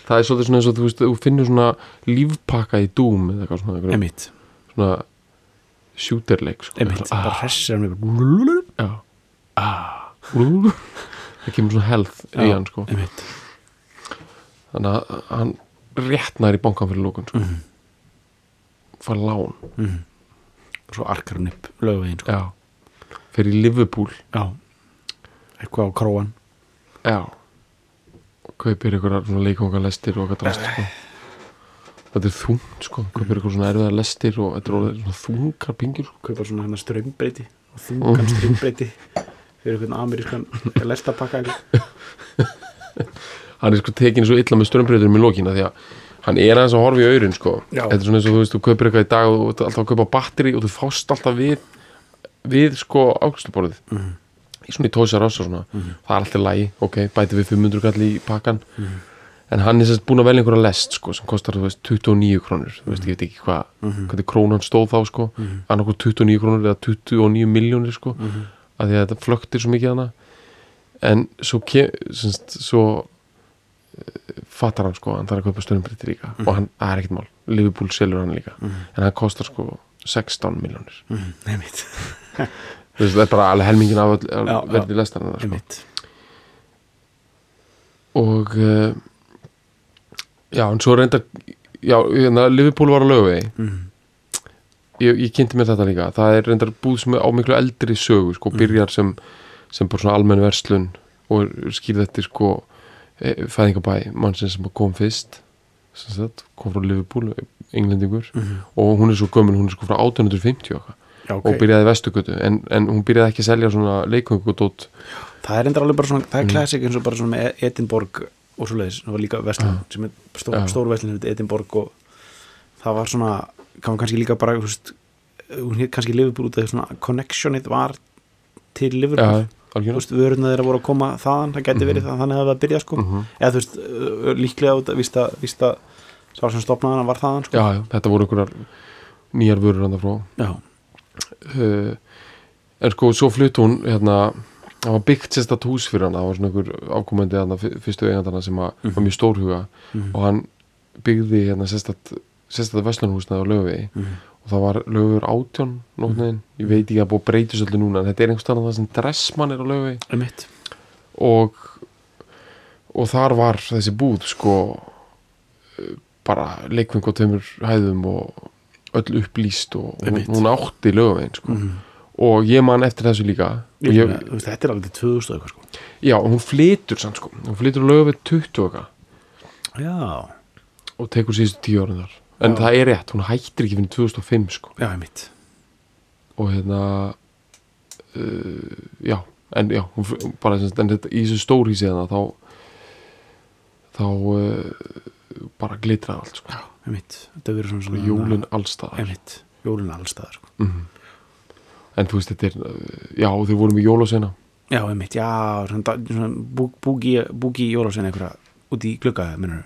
það er svolítið svona eins og þú veist, þú finnur svona lífpakka í dúm eða eitthvað svona, emitt, svona shooterleik sko. bara hressir hann já. Ah. Það kemur svona health í Já. hann sko. emitt þannig að hann réttnar í bankan fyrir lókun sko. Mhm. fær lán Mhm. og svo arkar hann upp lögvegin sko. já. fyrir Liverpool já, eitthvað á króan Já kaupir einhverjar svona leikonga lestir og eitthvað drast sko. þetta er þungt sko kaupir eitthvað svona erfiðar lestir og þetta er orðið svona þungar pingjur sko. kaupa svona hann strömbreyti og þungan strömbreyti fyrir einhvern amerískan lestapakka hann er sko tekin svo illa með strömbreyturum í lokina því að hann er aðeins að horfa í aurin sko Já. þetta er svona eins og þú veist, þú kaupir eitthvað í dag og þú ert alltaf að kaupa batteri og þú fást alltaf við við sko ákvæmstuborðið Mhm. í svona í tósar ás og svona það er alltaf lægi, ok, bæti við 500 kall í pakkan Mhm. en hann er sérst búin að velja einhverja lest sko sem kostar, þú veist, 29 krónur þú veist, ég veit ekki hvað, Mhm. hvað krónan stóð þá sko, Mhm. annarkoð 29 krónur eða 29 miljónir sko Mhm. Að því að þetta flöktir svo mikið hana en svo, semst, svo eh, fattar hann sko, hann þarf að kaupa stöðumbreytti líka og hann, það er ekkert mál, Liverpool selur hann líka Mhm. en hann kostar sko 16 miljónir Mhm. þú veist, það er bara alveg helmingin af öll- Já, já. verði lestarinn sko. emitt og uh, já, en svo reyndar já, hérna, Liverpool var á lögvegi Mhm. Ég, ég kynnti mér þetta líka það er reyndar búð sem er á miklu eldri sögu sko, byrjar sem, sem bara svona almenn verslun og skýrð eftir sko e, fæðingabæ mannsinn sem kom fyrst sem sagt, kom frá Liverpool englendingur Mhm. og hún er svo gömul, hún er sko frá 1850 og, já, ok og byrjaði Vestugötu en, en hún byrjaði ekki að selja svona leikungudótt það er endur alveg bara svona, það er Mm. classic eins og bara svona með Edinborg og svo leiðis, það var líka vestlun Já. sem er stór, Já. stór vestlun Edinborg og það var svona, kann man kannski líka bara veist, hún hér kannski Liverpool út af svona connectionið var til Liverpool. Veist, vöruna þeirra voru að koma þaðan það geti verið það, þannig að það að byrja sko. Mhm. eða þú veist, líklega út að vísta, vísta sá sem stopnaðan var þaðan sko. Já, já, þetta voru einhverjar nýjar vörur hann frá. Já, uh, en sko svo flutt hún hérna, það var byggt sérstætt hús fyrir hann það var svona einhver ákomandi fyrstu eigandana sem að, var mjög stórhuga. Mhm. og hann byggði hérna sérstætt sérstætt vestlunhúsnaði á löfi Mhm. og það var löfur átjón nótniðin, ég veit ekki að búið breyta svolítið núna en þetta er einhvers það sem dressmann er á einmitt. Og og þar var þessi búð sko bara leikving og tömur hæðum og öll upplýst og hún, hún átti lögavegin sko. Mhm. og ég man eftir þessu líka. Ég, ég, ég, þetta er alveg til 2000 og eitthvað sko. Já, og hún flytur samt sko. Hún flytur lögaveg 20 og eitthvað. Já, og tekur síðustu 10 árin þar en Já. það er rétt, hún hættir ekki fyrir 2005 sko já, einmitt og hérna uh, já, en já hún, bara sem sagt, en þetta, í þessu stórhísi hérna þá þá uh, bara glitraði allt sko. já, einmitt, þetta verður svona, og svona jólin allstaðar einmitt, jólin allstaðar sko. mm. en þú veist þetta er já þau vorum í jólasveina já, einmitt, já, svona, búgi, búgi jólásin einhverja út í glugga, minnur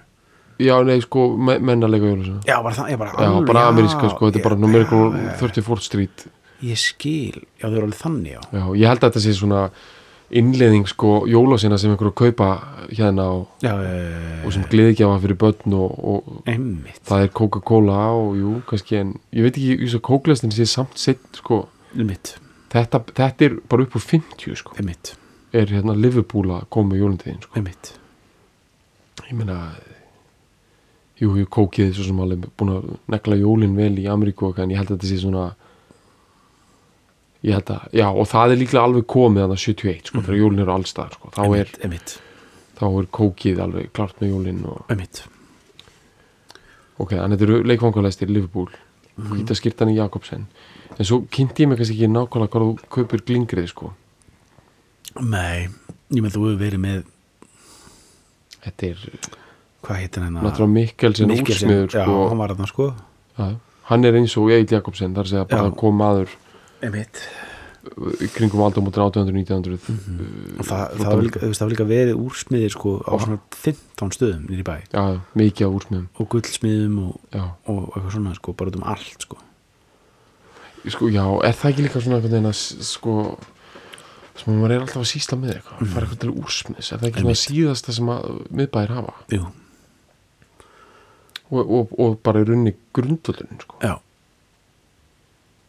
já nei sko me mennalega jólasveina já, bara það, ég bara já bara ameríska sko þetta er bara numerical já, já, 34th Street. Ég skil, já, þau eru alveg þannig, já. Já ég held að þetta sé svona innleðing sko jólasveina sem einhverju kaupa hérna og, já, og sem gleðigjafa fyrir börn og, og það er Coca-Cola og jú, kannski en ég veit ekki, ég svo kóklastin sé samt sett, sko, þetta, þetta er bara upp úr 50, sko, er hérna Liverpool að koma með jólindiðin, sko, ég meina jú, jú, kókið svo sem alveg búin að negla jólin vel í Ameríku en ég held að þetta sé svona ég held að, já, og það er líklega alveg komið þannig 71, sko, þegar jólin eru allstaðar, sko, þá er, einmitt, þá er kókið alveg klart með jólin og, einmitt. ok, en þetta eru leikvangulegstir Liverpool, hvita skýrtan í Jakobsen. En svo kynnti ég mig kannski ekki nákvæmlega hvað þú kaupir glingrið sko. Nei, ég með þú hefur verið með þetta er hvað heitir hennar náttúrulega Mikkelsen úrsmiður já, sko, hann var þarna sko. Já, hann er eins og Egil Jakobsen þar segja bara Já. kom maður einmitt, í kringum aldamótin 1800-1900 Mhm. og það, það, var líka, líka verið úrsmiðir sko á svona 15 stöðum nýri bæ. Já, mikið af úrsmiðum. Og gullsmiðum og, já, og eitthvað svona sko, bara um allt sko. Sko, já, er það ekki líka svona einhvern veginn að sko sem að maður er alltaf að sísla með eitthvað mm. fara eitthvað til úrsmiðs, er það ekki svona síðasta sem að miðbæir hafa? Jú, og, og, og bara í runni grundvöldun sko. já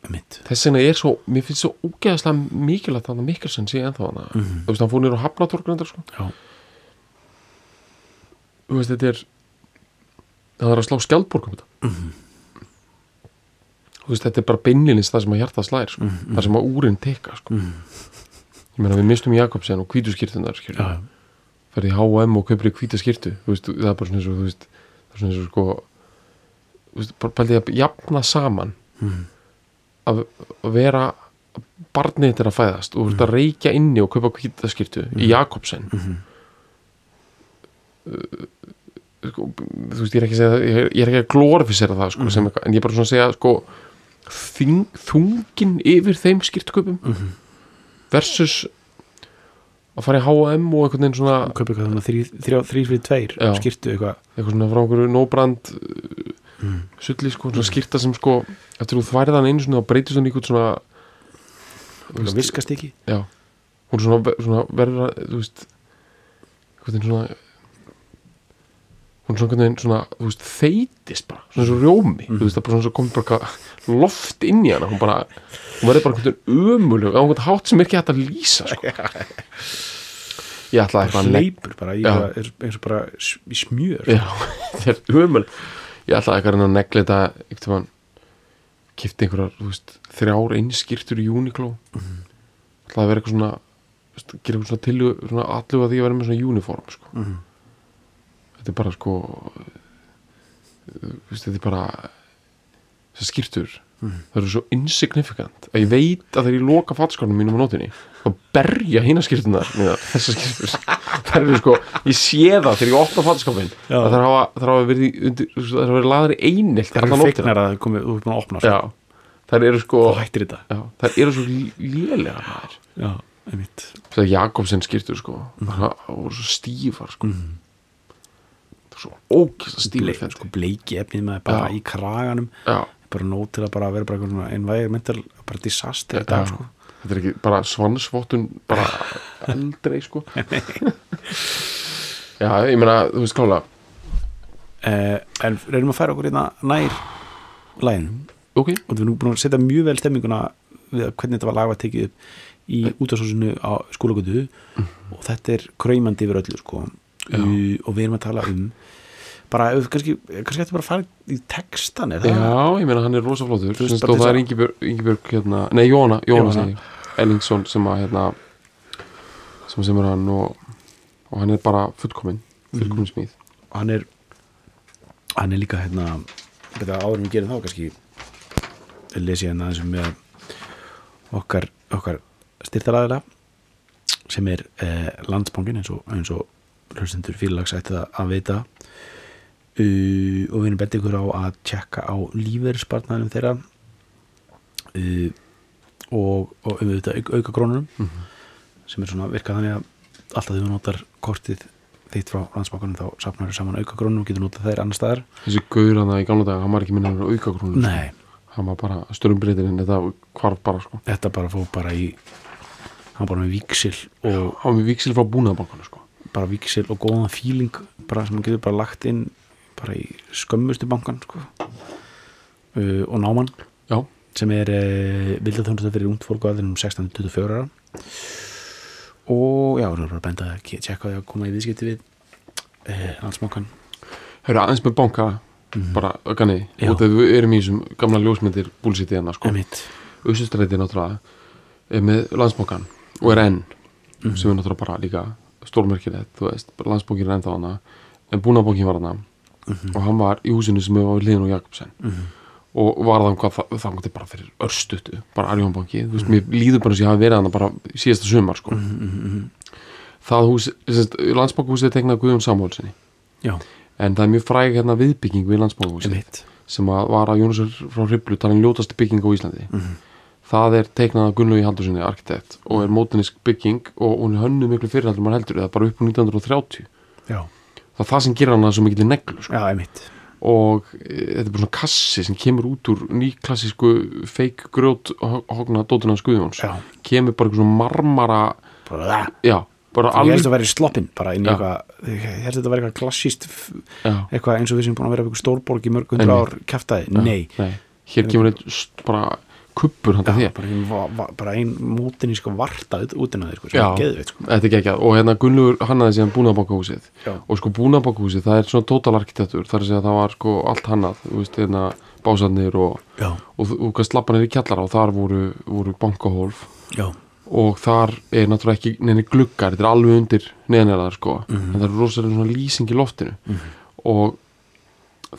einmitt þess vegna er svo, mér finnst svo ógeðaslega mikilvægt þannig að Mikkelsen sé ennþá hana Mhm. þú veist, hann fór nýr á Hafnatorgrundar sko. já, þú veist, þetta er það er að slá skjaldborgum þetta Mhm. þú veist, þetta er bara beinlinins það sem að hjarta slær sko. Mhm, það sem að úrin teka sko. Mhm. ég meina við mistum Jakobsen og hvítuskirtunar já, já, ferði í H&M og þú veist, það er bara svona eins og þú veist, svona eins og sko pældi að jafna saman Mhm. að, vera barnið þetta að fæðast og þú veist að reykja inni og kaupa hvítaskirtu í Jakobsen Mhm. sko, þú veist, ég er ekki að segja ég er, ekki að glorifisera það sko, sem eitthvað, en ég er bara svona að segja sko, þing, þungin yfir þeim skirtköpum Mhm. versus að fara í H&M og einhvern veginn svona kaupa eitthvað þannig þrý, þrjá, þrý fyrir tveir Já. skýrtu eitthvað eitthvað svona frá einhverju nóbrand mm. sulli sko, svona skýrta sem sko eftir þú þværið hann einu svona og breytist hann einhvern svona þú eitthvað viskast ekki já, hún svona, svona verður að, þú veist einhvern veginn svona hún veginn svona, þú veist, þeitist bara svona svo rjómi, þú veist, það er bara svona svo komið bara eitthvað loft inn í hana hún bara, hún verður bara einhvern veginn ömuleg á einhvern hátt sem er ekki hægt að lýsa sko. ég ætlaði eitthvað að hleypur bara, Já. bara eins, og bara í smjör já, þetta er ömuleg ég ætlaði eitthvað að að negla þetta einhvern veginn kipti einhverjar, þú veist, þrjár einskýrtur í Uniqlo ætlaði að vera eitthvað svona gera eitthvað svona til svona allu að því að vera með svona uniform sko. Mhm. Þetta er bara sko þetta er bara þessar skýrtur. Það eru svo insignificant að ég veit að þegar ég loka fatskárnum mínum á nótinni þá berja hina skýrtunar þessar skýrtur. Það eru sko, ég sé það þegar ég opna að það hafa, það hafa verið í undir, það hafa verið laðar í einilt það er fegnar að það komið, þú er búin að opna sko. Þær eru sko og já, þær eru svo lélega já, einmitt. Þegar Jakobsen skýrtur sko. Það voru svo stífar sko. Mm. Svo ógæsta Ble, stífar sko, bleiki efnið með bara Já. í kraganum. Já, bara nót til að bara vera bara einhvern veginn environmental bara disaster í dag sko. Þetta er ekki bara svansvottun bara eldrei sko. Já, ég meina, þú veist klála eh, en reynum að færa okkur hérna nær læginum ok, og við erum búin að setja mjög vel stemminguna við að hvernig þetta var lag var tekið upp í útastásinu á skólagötu og þetta er kræmandi yfir öllu sko. Uh, og við erum að tala um bara, kannski, þetta bara að fara í textan er það? já, ég meina hann er rosa flottur Þú veist, Semst, bara og það er Ingibjörg hérna, nei, Jóna, Jóna, Jóna. Ellingsson sem að hérna sem sem er hann og, og hann er bara fullkomin fullkomin smíð. Og hann er hann er líka hérna þetta áður en við gerum þá kannski lesi hérna þessum með okkar, okkar styrtaræðila sem er eh, landsbankin eins og, eins og hlustendur félagsa ætti það að veita uh, og við erum betið ykkur á að tjekka á lífeyrispartnaðum þeirra. Uh, og, og um þetta auka, auka krónunum sem er svona virkað þannig að alltaf þegar þú notar kortið þitt frá landsbankanum þá safnar þau saman auka krónum og getur notað þeir annar staðar. Þessi gaur hann í gamla dag, hann var ekki minna auka krónu Nei, hann var bara störumbreytirinn þetta hvarf bara sko. Þetta bara fóð bara í hann bara með víksil og hann var með viksil frá búnaðabankanu sko bara víksil og góðan fíling bara sem hann getur bara lagt inn bara í skömmustu bankan sko. uh, og náman já, sem er uh, vildaþjónustu fyrir ungt fólk á aðeinum 16-24 ára. Og já, það er bara að benda að tjekka að koma í viðskipti við uh, landsbankan Hörru, aðeins með banka bara ögganni, Já. og þegar við erum í þessum gamla ljósmyndir búlsítið hérna sko. Emitt Össustræti náttúrulega er með landsbankan og er enn sem er náttúrulega bara líka stórmerkilegt, þú veist, landsbankin er ennþá hana en búnabankin var hana og hann var í húsinu sem við hliðin og Jakobsen. Og var það til bara fyrir örstutu, bara Arjónbanki þú veist, mér líður bara sem ég hafi verið hana bara síðasta sumar sko. Það hús, landsbankahúsið er tegnað Guðjón Samúlsinni já, en það er mjög fræg hérna viðbygging við landsbankahúsið emitt sem var að Jónasur frá Hriblu talin ljótasti bygging á Íslandi það er teiknað af Gunnlaugi Haldurssoni arkitekt og er mótinisk bygging og hún er hönnu miklu fyrirhaldur maður heldur eða bara upp á 1930 já, það er það sem gerir hana svo mikil neglu sko. og e, þetta er bara svona kassi sem kemur út úr nýklassísku feik grjót hókna dótuna Guðjóns. Já. kemur bara svona marmara bara það. Já, bara Ég alveg helst að vera í sloppin bara inn í eitthvað ég helst að þetta vera eitthvað klassíst eitthvað eins og við sem búin að vera eitthvað stórborg í mörg hundra ár kæftæði, nei. nei. hér kemur einn bara kuppur handa Já, þér bara ein, va, va, bara ein mótin í sko varta út inn að þér sko, Já. er geðveit sko. Þetta er geggjað. Og hérna Gunnlaugur hannaði síðan búnaðbankahúsið Já. og sko búnaðbankahúsið það er svona total arkitektur. Þar að það var sko allt hannað hérna básarnir og, og, og, og slappa niður í kjallara og þar voru, voru bankahólf. Já, og þar er náttúrulega ekki neini gluggar, þetta er alveg undir neðanjarðar sko. En það er rosalega svona lýsing í loftinu. Og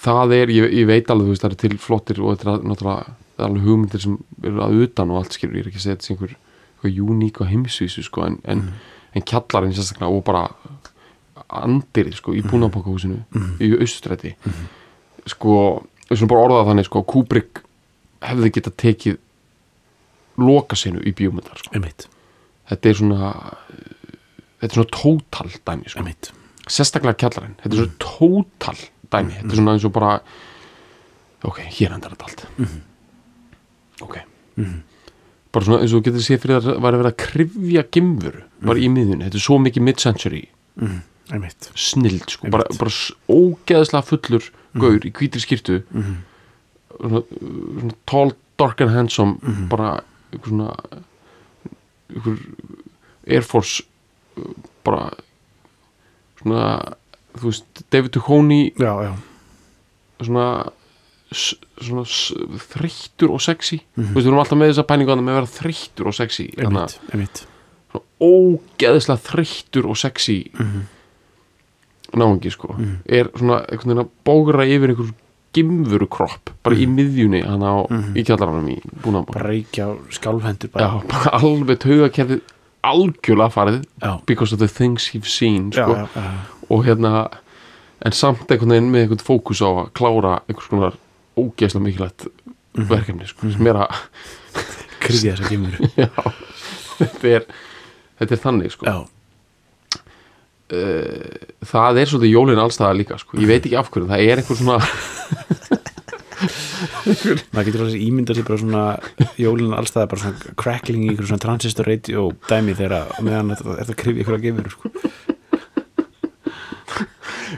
það er, ég, ég veit alveg þú veist það er til flottir og þetta er náttúrulega er alveg hugmyndir sem eru að utan og allt skilur, ég er ekki að segja þetta sem einhver, einhver uník og heimsvísu sko en, en, en kjallarinn sérstaklega og bara andirið sko í búnabankahúsinu í austræti sko, þessum bara orðað þannig sko Kubrick hefði getað tekið loka sinu í bíómyndar sko. þetta er svona þetta er svona tótal dæmi sko. sérstaklega kjallarinn, þetta er svona tótal dæmi, þetta er svona eins og bara ok, hér endar þetta allt ok. Bara svona eins og getur séð fyrir að var að vera að krifja gimfuru bara í miðjunni, þetta er svo mikið mid-century. Mm, einmitt, snild sko, bara, bara ógeðslega fullur gaur í hvítri skýrtu svona, svona tall, dark and handsome bara einhver svona einhver Air Force bara svona þú veist, David Duchovny svona svona þreyttur og sexy. Þú veist, við erum alltaf með þessa pæningu að með að vera þreyttur og sexy þannig að ógeðslega þreyttur og sexy náungi sko. Er svona einhvern veginn að bógra yfir einhver gimfuru kropp bara í miðjunni hann á í kjallaranum í búnaðan bara reykja skálfendur já, bara, bara alveg taugakerfið algjörlega farið já, because of the things you've seen sko. já, og hérna en samt einhvern veginn með einhvern fókus á að klára einhvers konar ógeðslega mikilvægt verkefni sko, sem er að krifja þess að gemur já, þetta er þetta er þannig sko. Já, það er svolítið jólin allstaðar líka sko. ég veit ekki af hverju, það er einhver svona maður getur alveg ímyndað sér bara svona jólinn allstæða bara svona crackling í ykkur svona transistor radio dæmi þegar meðan þetta, þetta krifja ykkur að gemur sko.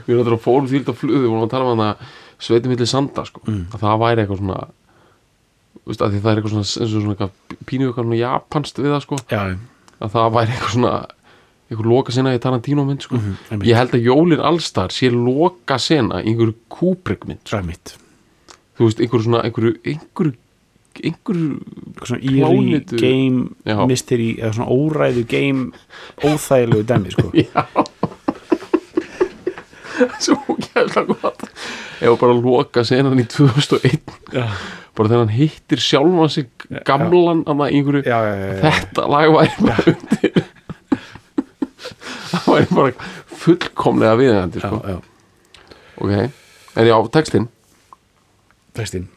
við erum þetta fórum því að flugðu, við vorum að tala um hana sveitum milli sanda sko. að það væri eitthvað svona veist, að það er eitthvað svona, svona eitthvað, pínu eitthvað svona japanst við það sko. já, að það væri eitthvað svona eitthvað loka sena í Tarantino mynd sko. einmitt. ég held að jólin allstar sé loka sena í einhverju Kubrick mynd mitt þú veist, einhverju svona einhverju, einhverju, einhverju svona Plánetu- game mystery eða svona óræðu game óþægilegu dæmi sko. Já Svo gæðlega gott. Ef bara loka senan í 2001 já, bara þegar hann hittir sjálfan sig gamlan að í einhverju já, já, já, þetta lag væri bara undir. Það væri bara fullkomlega viðeigandi já, sko. ok, en já, textin textin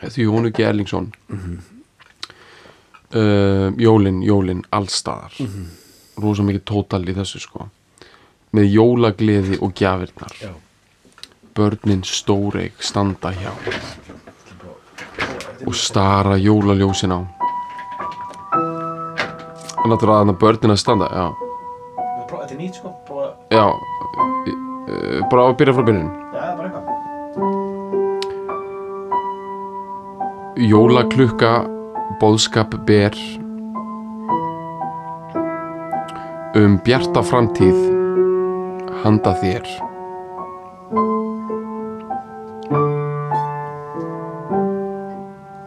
því Jónu Gerlingsson uh, Jólin, Jólin allstaðar rosa mikið tótal í þessu sko með jólagleði og gjafirnar. Börnin stóreik standa hjá og stara jólaljósin á. En náttúrulega að börnin að standa já, þetta er nýtt sko. Já. Uh, bara að byrja frá byrjun. Já, bara eitthvað. Jólaklukka bóðskap ber um bjarta framtíð handa þér.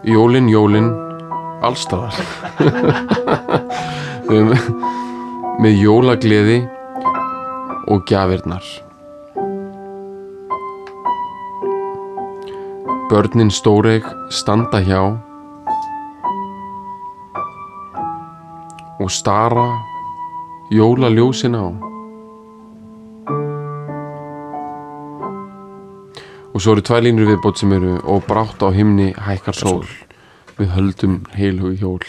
Jólin, jólin allstaðar um, með jólagleði og gjafirnar. Börnin stóreik standa hjá og stara jólaljósin á. Og svo eru tvær línur viðbót sem eru og brátt á himni hækkar sól. Við höldum heilhug hjól.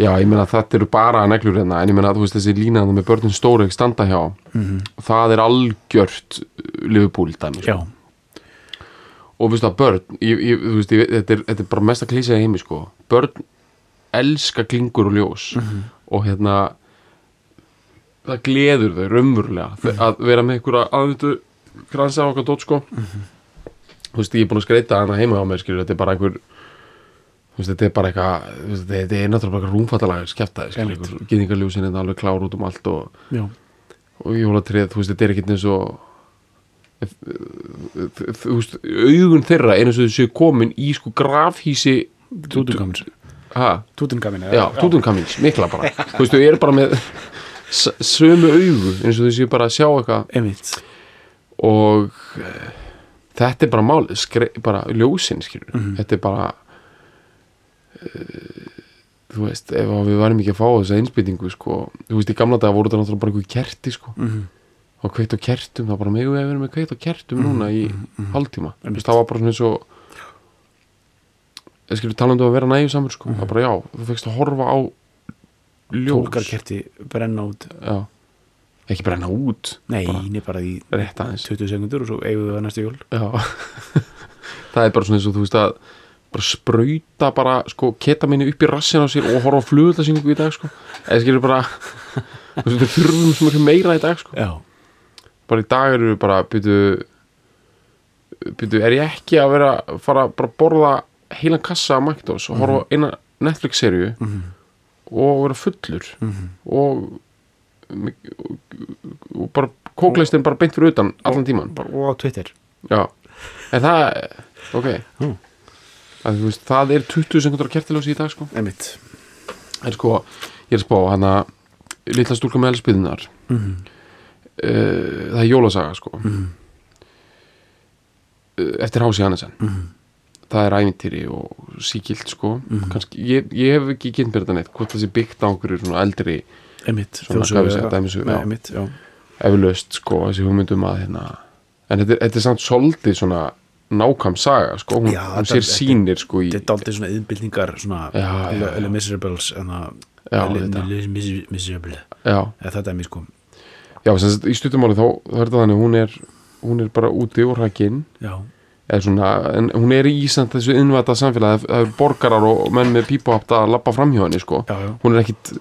Já, ég meina þetta eru bara neglur hérna, en ég meina þú veist þessi lína þarna með börnin stóreik standa hjá. Það er algjört lifubúl dæmi. sko já, og þú veist að börn ég, ég, veist, ég, þetta, er, þetta er bara mest að klísa í heimi sko. börn elska klingur og ljós og hérna það gleður þau raunverulega að vera með einhverja aðvittu kransa á okkar dót sko. Þú veist, ég er búin að skreita hana heima á mér skilur, þetta er bara einhver þú veist, þetta er bara eitthvað þetta er náttúrulega bara rúmfattalega skeftaði gýðingarljósin er alveg klár út um allt og, og jólatrið, þú veist, þetta er ekkert eins og þú veist, augun þeirra er eins og þessu komin í sko grafhísi tútungamins. Ha, tútungamin já, tútunkamins, mikla bara. Þú veist, þau eru bara með sömu augu eins og þessu bara að sjá eitthvað og uh, þetta er bara málið skre, bara ljósin, skilur þetta er bara uh, þú veist, ef við varum ekki að fá þessa einsbyttingu, sko. Þú veist, í gamla daga voru þetta náttúrulega bara einhver kerti, sko. Mhm. og kveitt á kertum, það var bara megum við að vera með kveitt á kertum núna í þú Einmitt. veist, það var bara svona eins og ég skilur talandi um að vera nægjum samur sko, það var bara já, þú fegst að horfa á ljós. Tólkarkerti brenna út. Já, ekki brenna út nei, bara, bara, í rétt aðeins. 20 sekundur og svo eigum við það næstu jól. Það er bara svona eins og þú veist að bara sprauta bara sko ketaminni upp í rassin á sér og horfa á flugöldarsýningu í dag sko. Eða skilur bara þú veist, við þurfum svo miklu meira í dag sko. Já, bara í dag eru við bara byrju, byrju, er ég ekki að vera fara bara að borða heilan kassa af McDonalds og horfa á eina Netflix-serju og vera fullur og, og, og bara kókleistin bara beint fyrir utan allan tíman og á Twitter já, en það ok Mm. að, veist, það er 20 sekundar kertiljósi í dag sko emitt en sko, ég er að spá hana litla stúlka með elspyðunar Mhm. uh, það er jólasaga sko Mhm. uh, eftir Hási Hannesen Mhm. það er ævintýri og síkilt sko Mhm. kannski, ég, ég hef ekki kynnt mér þetta neitt hvort það sé byggt á einhverju eldri emitt, já. eflaust sko, þessi hugmyndum að hérna en þetta, þetta er samt svolítið svona nákvæm saga sko. hún, Já, hún sér sýnir sko, í, þetta er aldrei svona já. Le Miserables Miserable. Já, eða þetta er mér sko. Já sem í stuttumáli þá er þetta þannig hún er, hún er bara úti eða svona, en hún er í Ísland þessu innvæta samfélagi, það eru borgarar og menn með pípuhaft að lappa framhjá henni sko. já, já, hún er ekkit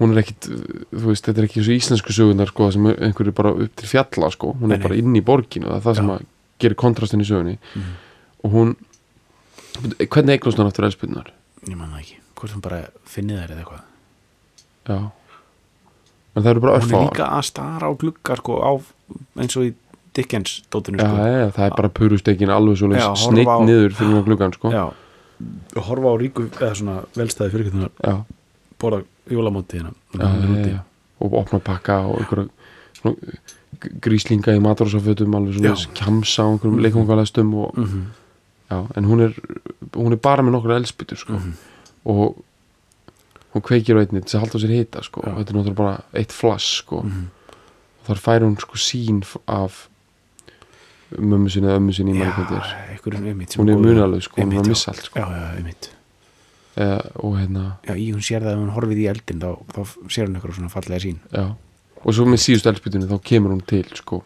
hún er ekkit, þú veist, þetta er ekki svo íslensku sögunar sko, sem einhver er bara upp til fjalla sko, hún Nei, er bara inn í borginu það er það sem að gerir kontrastin í sögunni. Mhm. og hún hvernig eignast hún aftur elspilnar? ég man það ekki. Hvort hún bara finnið þær eða eitthvað. Já. En það eru bara hún er líka að stara á gluggar sko á, eins og í Dickens dótinu Já, sko. já, það er bara purustekin alveg svo sneitt á- niður fyrir hún gluggan sko. já, og horfa á ríku eða svona velstæði fyrir borða jólamóntíðina já, já, já. og opna pakka og g- gríslinga í maturársafötum alveg svona kjamsa á einhverjum leikungvalæstum og mm -hmm. já, en hún er hún er bara með nokkur elspytur sko. Mhm. og hún kveikir á einni til að halda sér hita sko. Og þetta er náttúrulega bara eitt flass sko. Mhm. og þar fær hún sko sín f- af mömmu sinni eða ömmu sinni í sem hún er munalög sko, hún er að missa allt sko. já, já, einmitt Eða, og hérna já, í hún sér það ef hún horfið í eldin þá, þá sér hún eitthvað svona fallega sín Já, og svo með síðustu elspýtunni þá kemur hún til sko.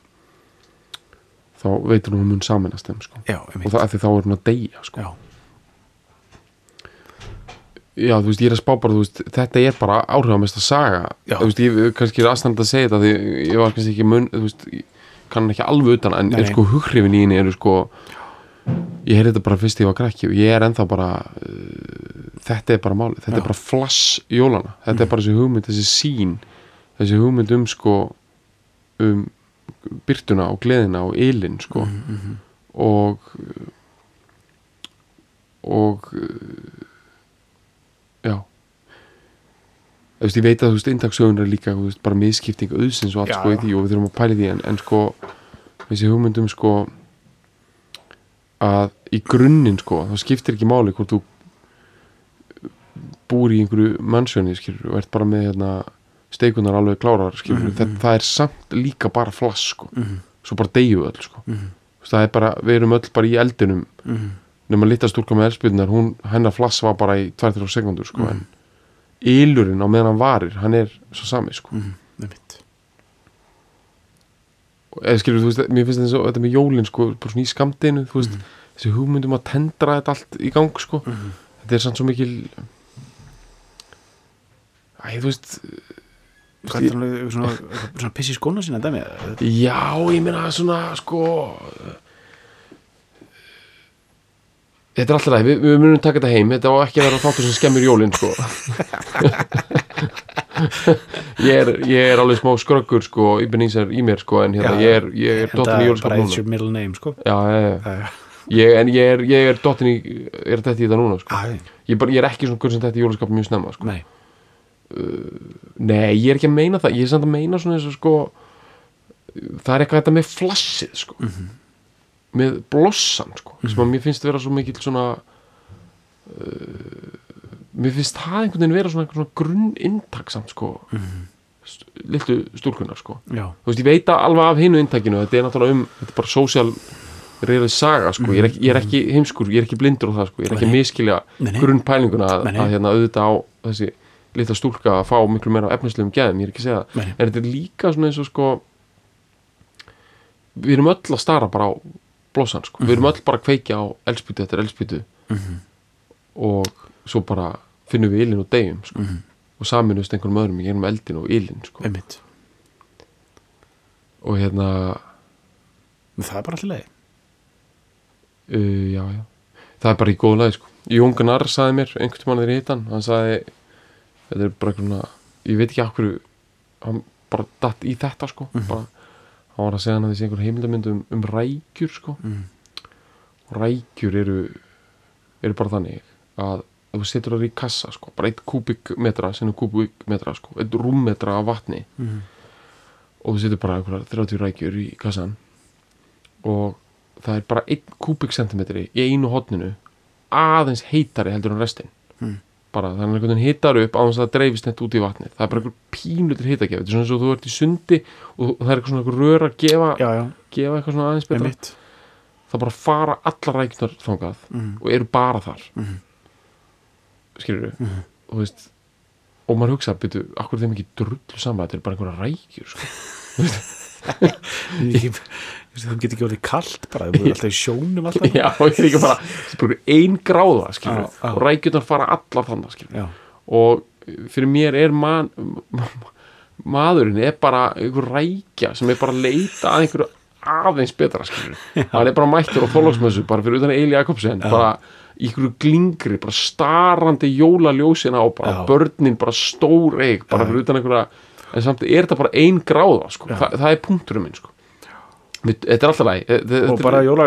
Þá veitur hún að hún mun saminast þeim sko. Já, og það, af því þá er hún að deyja sko. Já, Já, þú veist, ég er að spá bara, veist, þetta er bara áhrifamesta saga. Já. Þú veist, ég kannski er aðstænd að segja þetta því ég var kannski ekki mun, þú veist ég kann ekki alveg utan, en, Nei, nei. sko hughrifin í henni eru sko ég heyrði þetta bara fyrst þegar ég var krakki og ég er ennþá bara uh, þetta er bara máli, þetta Já. er bara flass jólana, þetta er bara þessi hugmynd þessi sín, þessi hugmynd um sko um byrtuna og gleðina og ylinn sko. Mm -hmm. og og já. Þú veist, ég veit að þú veist, indagsögun er líka þú veist, bara miskipting auðsins og allt Já, sko í því og við þurfum að pæla í því en, en sko, þessi hugmyndum sko að í grunninn sko, það skiptir ekki máli hvort þú búir í einhverju mannsjóni skilur og ert bara með hérna, steikunar alveg klárar skilur, Mhm, mm það er samt líka bara flass sko, Mhm. svo bara deyju öll sko Mhm. Þú veist, það er bara, við erum öll bara í eldinum Mhm. nema litla stúlka með elspilnar hún, hennar flass var bara í 2-3 sekundur sko, Mhm. en ylurinn á meðan hann varir, hann er svo sami sko. Eða skilur þú veist, mér finnst þetta, með jólin sko, bara svona í skamdinu, þú veist Mhm. þessi hugmyndum að tendra þetta allt í gang sko. Mhm. þetta er sann svo mikil æ, þú veist Hvað er það svona, svona piss í skóna sína dæmi? já, ég meina svona sko Þetta er alltaf læg, við, við munum taka þetta heim Þetta á ekki að vera þáttur sem skemmir jólin sko. ég, er, ég er alveg smá skröggur sko, Íbenísar í mér sko, En hérna, Já, ég er, ég er dottin í jólaskap Bara núna your middle name, sko Já, já. ég, En ég er, ég er dottin í Er þetta í þetta núna sko. Æ, ég, bara, ég er ekki svona guð sem þetta í jólaskap mjög snemma sko. Nei, Nei, ég er ekki að meina það Ég er samt að meina svona eins og sko Það er eitthvað þetta með flassið sko. Með blossan sko. Sem að mér finnst vera svo mikill svona uh, Mér finnst það einhvern veginn vera svona, svona grunn inntaksamt sko. st Lillu stúlkunar sko. já, Þú veist, ég veit alveg af hinu inntakinu Þetta er náttúrulega um, þetta er bara social reyðið saga, sko, ég er, ekki, ég er ekki heimskur, ég er ekki blindur á það, sko, ég er ekki að miskilja grunnpælinguna að, að hérna auðvitað á þessi litla stúlka að fá miklu meira efnislegum gæðum, ég er ekki að segja það. En þetta er líka svona eins og sko við erum öll að stara bara á blossan, sko, við erum öll bara að kveikja á elspýtu eftir elspýtu Mhm. og svo bara finnum við ilin og deyjum, sko Mhm. og saminust einhverjum öðrum í gerum eldin og ilin, sko og hérna Men Það er bara allir leið Uh, já, já. Það er bara í góðu lagi sko. Jón Gunnar saði mér einhvern tímann þegar ég hitt hann saði þetta er bara einhvern ég veit ekki akkur hann bara datt í þetta sko bara, hann var að segja hann að þessi einhver heimildamynd um, um rækjur sko mm. og rækjur eru eru bara þannig að ef þú setur það í kassa sko bara eitt kúbikmetra sinni kúbikmetra sko eitt rúmmetra af vatni. Mm. og þú setur bara einhverja 30 rækjur í kassan og það er bara 1 kubikcentimetri í einu hotninu aðeins heitari heldur en restin Mm. bara þannig að einhvern veginn hitar upp á þess að það dreifist neitt út í vatnið. Það er bara einhver pínutur hitakef þetta er svona eins og þú ert í sundi og það er eitthvað svona einhver rör að gefa, Já, já, gefa eitthvað svona aðeins betra. Það bara fara allar rækjunar þangað Mhm. og eru bara þar. Mhm. Skilur við Mhm. og veist og maður hugsa, byrju, akkur þeim ekki drullu saman þetta er bara einhverja rækjur sko. Það getur ekki orðið kalt bara, það er alltaf í sjónum alltaf. Já, og ég er ekki bara, þetta er bara ein gráða skilur Já, já. og rækjunar fara allar þannig og fyrir mér er man, maðurinn er bara einhver rækja sem er bara að leita að einhverju aðeins betra skilur hann er bara mættur á þólagsmessu bara fyrir utan Eili Jakobsen bara í einhverju glingri, bara starrandi jólaljósina og bara Já. börnin bara stór eig, bara fyrir utan einhverja en samt er þetta bara ein gráða sko. Þa, það er punkturum minn sko. Þetta er alltaf læg og bara jóla,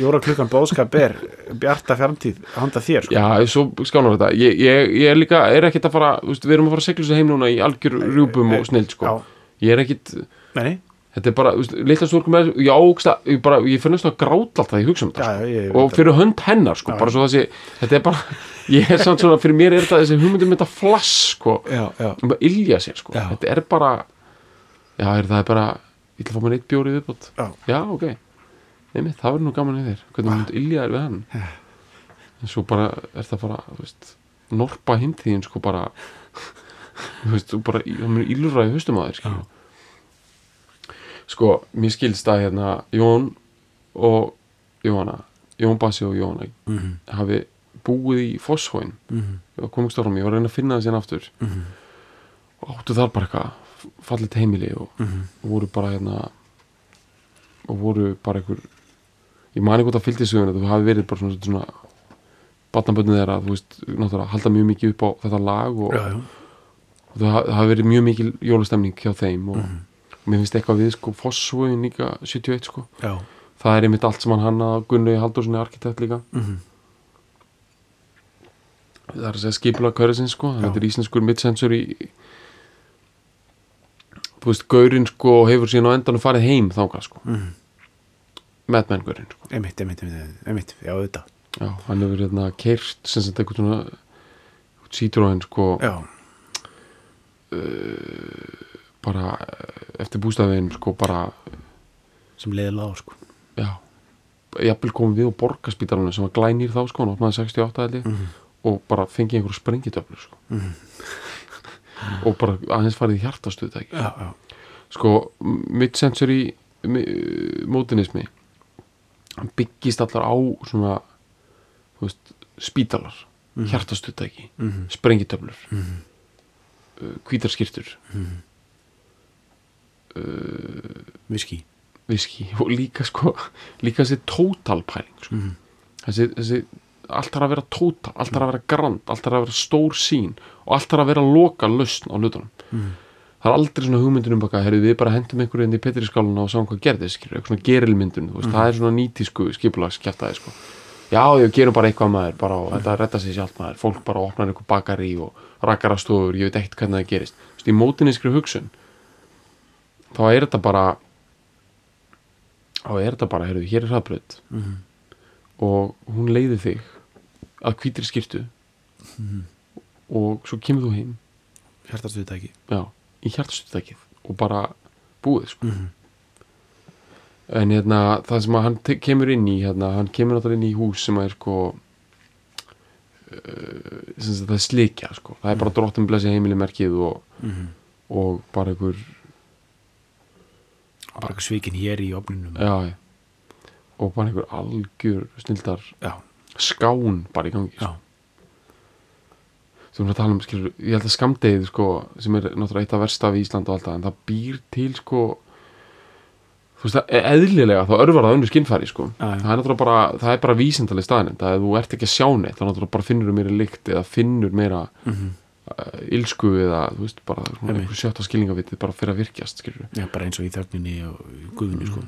jóla klukkan bóðskap er bjarta fjarntíð handa þér sko. Já, svo skánar þetta ég, ég, ég er líka, er ekkert að fara við erum að fara að segla þessu heim núna í algjör rjúpum og snild, sko ég er Nei, nei, þetta er bara, litla stúrkum með já, ég bara, ég fyrir næstum að gráta alltaf ég hugsa um þetta, Já, sko. já, og fyrir hönd hennar, sko, bara svo þessi þetta er bara, ég er samt svona, fyrir mér er þetta þessi hugmyndum þetta flass, sko já, já, um að ilja sér, sko, Já. þetta er bara já, er, það er bara ég ætla að fá mér eitt bjórið viðbót Já. já, ok, nefnir, það verður nú gaman í þér hvernig mynd ilja þér við hann en svo bara er það bara þú veist, norpa hindþíðin sko bara þú veist, þú bara það ílura í haustum á þér skilur. Sko, mér skilst að hérna Jón og Jóhanna Jón Bassi og Jóhanna Mhm. hafi búið í Fosshóin Mhm. og komist áfram, ég var að reyna að finna það síðan aftur Mhm. og áttu þar bara eitthvað fallit heimili og, Mhm. og voru bara hérna og voru bara einhver ég mani hvort að fylgdi söguna þú hafi verið bara svona, svona batnaböndin þeirra, þú veist, náttúrulega halda mjög mikið upp á þetta lag og, já, já. og það ha- það hafi verið mjög mikil jólastemning hjá þeim og, Mhm. og mér finnst eitthvað við sko Fossvögin líka 71 sko. Já. það er einmitt allt sem hann hanna Gunni Haldurssoni arkitekt líka. Mhm. það er að segja skipula hverjusins sko. Já. þetta er íslenskur mid-century. Þú veist, Gaurin sko hefur síðan á endanum farið heim þangað sko, Mhm. Madman Gaurin sko. Einmitt, einmitt, einmitt, einmitt, já, þetta Já, hann hefur hérna keirt sem sagt eitthvað svona Citroen sko. Já, bara eh, eftir bústafinn sko bara sem leiði lág sko. já, jafnvel komum við á borgarspítalunum sem var glænýr þá sko, hann opnaði 68 held ég Mhm. og bara fengið einhverju sprengitöflu sko Mhm. og bara aðeins farið í já, sko, mid-century mi- mótinismi hann byggist allar á svona veist, spítalar mm. hjartastuðtæki, Mhm. sprengitöflur Mhm. Uh, hvítarskirtur viski viski og líka sko líka þessi tótalpæling sko. Mhm. þessi, þessi allt þarf að vera tótal, allt þarf að vera grand allt þarf að vera stór sín og allt þarf að vera loka lausn á hlutunum Mhm. það er aldrei svona hugmyndin um baka við bara hendum einhverju inn í petriskáluna og sáum hvað gerðist eitthvað svona gerilmyndun veist, það er svona nýtísku skipulags kjæftaði sko. já, ég gerum bara eitthvað maður bara, og þetta retta sér sjálft maður, fólk bara opnar einhver bakari og rakkarastofur, ég veit ekkert hvernig það gerist Vist, í mótinískri hugsun þá er þetta bara þá er þetta bara, heyrðu, hér er hraðbröð Mhm. og hún leiði þig að hvítri skýrtu og svo kemur þú heim hjartastuðtæki já, í hjartastutækið og bara búið sko. Mhm. en hérna, það sem hann kemur inn í hérna, hann kemur náttúrulega inn í hús sem er sko uh, sem það er slikja sko. það er bara drottin blessi heimili merkið og, Mhm. og bara einhver bara eitthvað svikin hér í opninum já, já. og bara einhver algjör snildar já, skán bara í gangi sko. þú erum að tala um, skilur, ég held að skamdegið sko, sem er náttúrulega eitt af versta við Ísland og allt það, en það býr til sko þú veist, það, eðlilega þá örvar það önnur skinnfæri sko það er bara, það er bara vísindaleg staðin það er þú ert ekki að sjá neitt, þá náttúrulega bara finnur meira lykt eða finnur meira Mhm. uh, ilsku eða, þú veist, bara einhver sjötta skilningavitið bara fyrir að virkjast, skilur já, bara eins og í þögninni og í guðunni sko.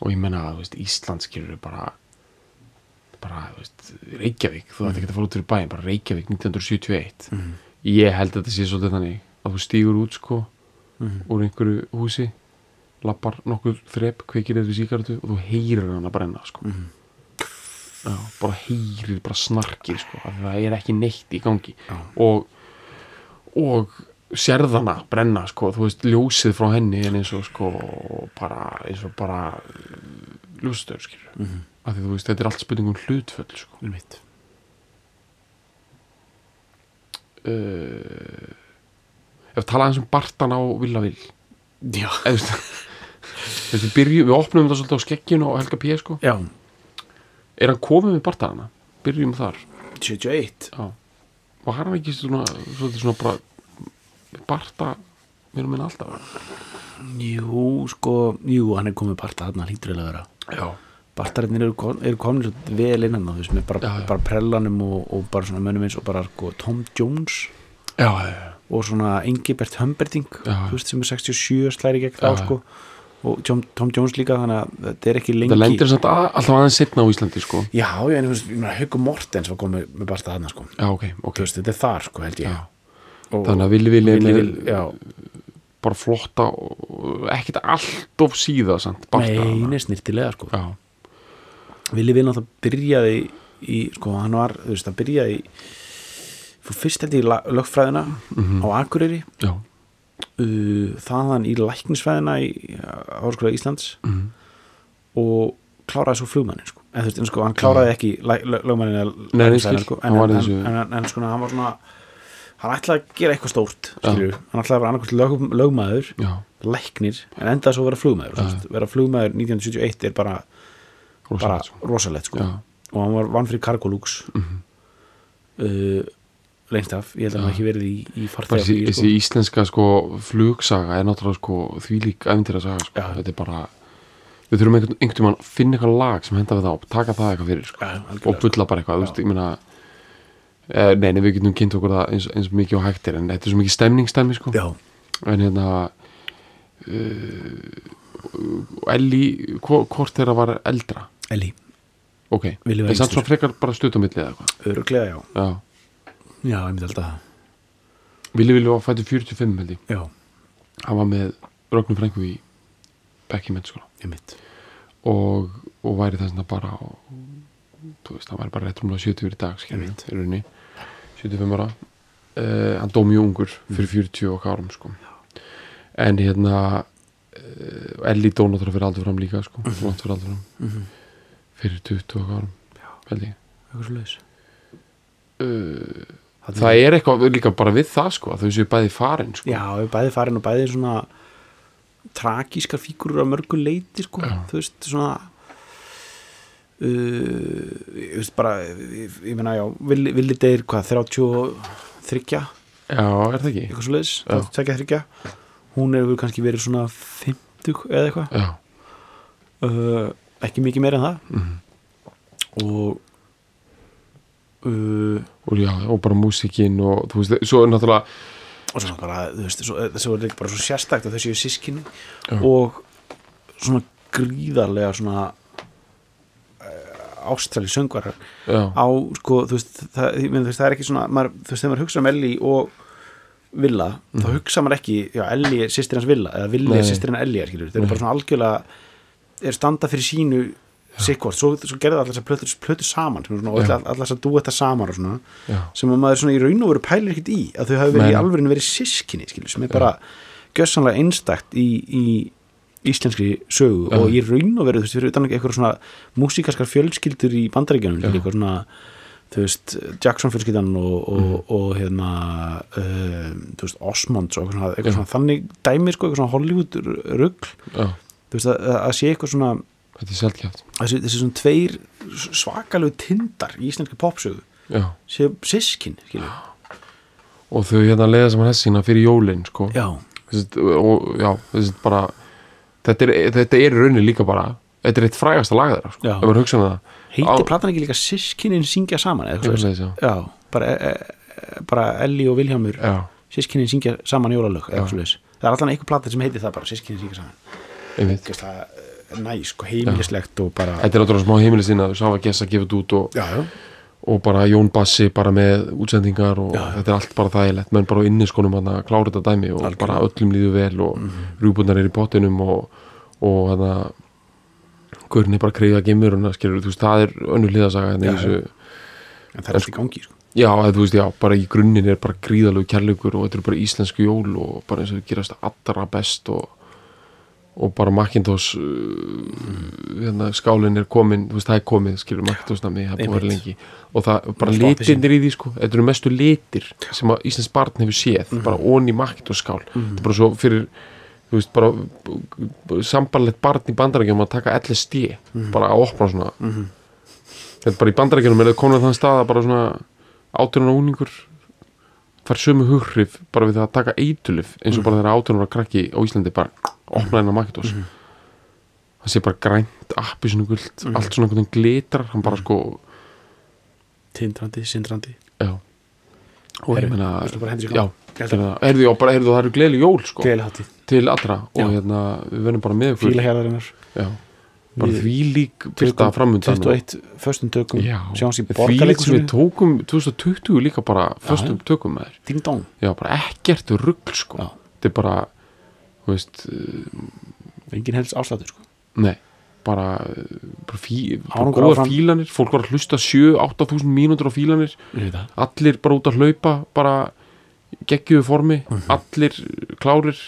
og ég menna, þú veist, Ísland skilur bara bara, þú veist, Reykjavík þú ætti ekki að fara út fyrir bæinn, bara Reykjavík 1971 Mhm. ég held að þetta sé svolítið þannig að þú stígur út sko Mhm. úr einhverju húsi lappar nokkur þrep, kveikir eða síkartu og þú heyrir hann að brenna sko. Já, bara heyrir bara snarkir sko, það er ekki neitt í gangi Já. og og sérðana brenna sko, þú veist, ljósið frá henni en eins og sko bara, eins og bara ljósastöður skilur mm -hmm. af því þú veist, þetta er allt spurning um hlutföll sko. mitt uh, ef tala aðeins um Bartan á Villa Vill já, þú veist við byrjum, við opnum þetta svolítið á skegginu og Helga P. sko já, er hann komið með Bartanana? byrjum þar. 71 já. var hann ekki svona, svolítið svona bara Barta mér og minna alltaf. Jú, sko, jú, hann er komið parta þarna hlýtur eiginlega að vera. Já, Bartarinnir eru, kom, eru komin svo vel innan veist, með bara, Já, já. bara prellanum og, og bara svona mönnum eins og bara sko, Tom Jones. Já, og svona Engibert Humberding sem er 67 slæri gegn þá sko og Tom, Tom Jones líka þannig að þetta er ekki lengi. Það lendir samt að, alltaf aðeins setna á Íslandi sko. Já, já, en Haukur Mortens var komið með Barta þarna sko. Já, ok, ok. Þú veist, þetta er þar sko, held ég. Og, þannig að villi villi Villi er Vil- já, bara flotta ekkert allt of síða samt Barta nei, nei, snirtilega sko. Já, Vili Vil náttúrulega byrjaði í, sko, hann var, þú veist, hann byrjaði fyrst held ég í lögfræðina Mhm. á Akureyri. Já, uh, þaðan í læknisfræðina í Háskóla Íslands mm. og kláraði svo flugmannin sko. en þú veist, sko, hann kláraði ekki læ- lög- lögmanninn eða skil. sko, en, en, en, en, sko, hann var svona hann ætlaði að gera eitthvað stórt hann ætlaði að vera annarkvæmt lög, lögmaður já, læknir, en endaði svo að vera flugmaður veist, vera flugmaður 1971 er bara, bara rosalegt sko. rosalegt sko. og hann var vann fyrir Cargolux Mhm. uh, lengst af. Ég held að Já. hafi ekki verið í, í bara þessi, farþegaflugi þessi íslenska sko flugsaga er náttúrulega sko þvílík æfintýra saga sko, Já. þetta er bara við þurfum einhvern, einhvern tímann að finna eitthvað lag sem henda við það og taka það eitthvað fyrir sko, Já, og bulla bara eitthvað, þú veist, ég meina eh, nei, nei, við getum kynnt okkur það eins, eins mikið og hægt er, en þetta er svo mikið stemningstæmi sko, já, en hérna uh, Elli hvo- hvort þeirra var eldra? Eli, ok, en samt svo frekar bara stutamilli eða eitthvað já ég myndi alltaf það. Vili Vili var fættur 45 held ég. Já, hann var með Rögnum Frængu í Bekki mennskóla ég mitt og, og væri þess að bara þú veist, hann væri bara rétt rúmlega 70 í dag, Einmitt. í rauninni. 75 ára. Uh, hann dó mjög ungur fyrir 40 og árum sko. en hérna uh, Elli dó náttúrulega fyrir aldur fram líka sko, langt fyrir aldur fram. Mm -hmm. fyrir 20 og árum held ég. Eitthvað svo leiðis uh, það er eitthvað líka bara við það sko, þau séu bæði farin sko. já, við bæði farin og bæði svona tragískar fígurur á mörgu leiti sko, Já. þú veist, svona uh, ég veist bara ég, ég meina, já, villi, deyr hvað, 33 já, er það ekki? eitthvað svo leiðis, Já. 33 hún hefur kannski verið svona 50 eða eitthvað uh, ekki mikið meira en það mm. og uh, og já, og bara músikinn og þú veist, svo er náttúrulega og svo bara, þú veist, svo, þessu er líka bara svo sérstakt að þau séu sískinni Já. og svona gríðarlega svona uh, ástæli söngvarar á, sko, þú veist, það, meina, þú veist, það er ekki svona, maður, þú veist, þegar maður hugsa um Elli og Villa, þá hugsa maður ekki já, Elli er sýstir hans Villa, eða Villi Nei. er sýstir hans Elli, skilur, þeir eru bara svona algjörlega er standa fyrir sínu sikkvort, svo, svo gerði allar þessar plötur, plötur saman, svona, og allar allar þessar dúetta saman og svona, já, sem að maður svona í raun og veru pælir ekkert í að þau hafi verið Nei. í alvörinu verið sískinni skilur, sem er bara gjössanlega einstakt í, í íslenskri sögu Já. og í raun og veru þú veist, fyrir utan eitthvað svona músíkaskar fjölskyldur í bandaríkjunum Já. eitthvað svona þú veist, Jackson fjölskyldan og, og, Mhm. og hérna uh, þú veist, Osmonds og eitthvað svona, eitthvað svona þannig dæmi sko, eitthvað svona Hollywood rugl já, þú veist, að, að sé eitthvað svona þetta er sjálfkjátt þessi, þessi svona tveir svakalegu tindar í íslenski popsögu sé sískin, skilur og þau hérna leiða saman hessina fyrir jólin sko, já, þessi, og já, þessi bara þetta er, þetta er í rauninni líka bara þetta er eitt frægasta lag þeirra, sko, Já. ef maður hugsa um það. Heitir platan ekki líka sískinin syngja saman eða Ég svoleiðis? segja, já. já, bara, e, e, bara Elli og Vilhjámur já, sískinin syngja saman jólalög eða svoleiðis. það er allan einhver platan sem heitir það bara sískinin syngja saman. Einmitt. Gæst það næ, sko, heimilislegt og bara þetta er náttúrulega smá heimili sinna þau sá að gessa þetta út og, já, já, og bara Jón Bassi bara með útsendingar og Já, þetta er allt bara þægilegt. Menn bara á inniskonum hann að klára þetta dæmi og Algjörlega. bara öllum líður vel og mm rjúbundar er í pottinum og, og hann að er bara kreyða gemuruna skilur, þú veist, það er önnur þessu. en það er allt í gangi sko. Já, eða, þú veist, já, bara í grunninn er bara gríðalegu kærleikur og þetta eru bara íslensku jól og bara eins og við gerast allra best og og bara Macintosh uh, hérna, skálinn er komin þú veist, það er komið, skilur Macintosh nami það búið lengi. Og það, bara litirnir í því sko þetta eru mestu litir sem að Íslands barn hefur séð Mhm. bara onni Macintosh skál. Þetta er bara svo fyrir þú veist, bara sambarlegt barn í bandarækjum að taka LSD Mhm. bara að opna svona. Þetta er bara í bandarækjum er það komin að þann stað að bara svona átjónan úningur fær sömu hughrif bara við það að taka eitulif eins og bara þegar átjónan krakki á Íslandi bara opna hennar Macintosh. Það sé bara grænt, appi svona guld allt svona einhvern veginn glitrar hann bara sko, tindrandi, sindrandi. Já. Og ég Herru, meina bara sér í já, gang? fyrir það, já, bara, eru gleðileg jól sko, gleðilegháttið, til allra Já. og hérna, við verðum bara með fíla já, bara því lík byrta framundan 21 föstum tökum já, því lík sem við tókum 2020 líka bara föstum tökum með þér já, bara ekkert rugl sko. Já. þetta er bara, veist uh, engin helst ástættur sko. Nei, bara, uh, bara, fí, bara góðar áfram. fílanir. Fólk var að hlusta 7-8 þúsund mínútur á fílanir. Allir bara út að hlaupa bara geggjuðu formi. Allir klárir.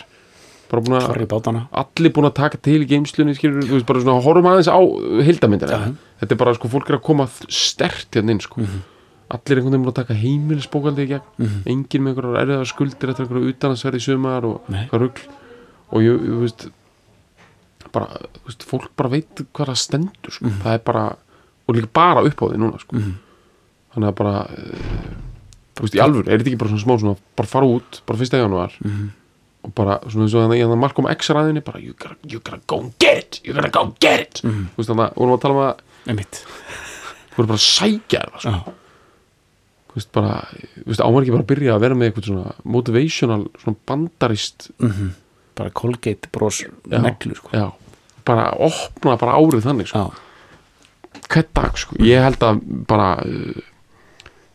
Bara búin Klárir bátana. Allir búin að taka til í geimslunni skilur, þú veist, bara svona horfum aðeins á heildamindina Já. þetta er bara, sko, fólk er að koma stert hérna inn, sko. Allir einhvern veginn búin að taka heimilisbókaldi í gegn. Enginn með einhverjar erfiðar skuldir eftir einhverju utanansverði sumar og hvað rugl og ég, þú veist bara, þú veist, fólk bara veit hvað það stendur, sko, það er bara og líka bara upp á því núna, sko. Þannig að bara uh, þú veist, í alvöru, er þetta ekki bara svona smá svona bara fara út, bara fyrsta januar og bara svona eins og þannig að Malcolm X ræðinni bara, you gotta, you gotta go and get it you gotta go and get it. Þú veist þannig að, vorum að tala um að Einmitt. þú voru bara að sækja það, sko. Já. þú veist bara, þú veist, ámar ekki bara að byrja að vera með eitthvað svona motivational svona bandarist Mhm. Bara Colgate bros Já. neglu sko. já, bara opna bara árið þannig, sko, hvern dag, sko. Ég held að bara uh,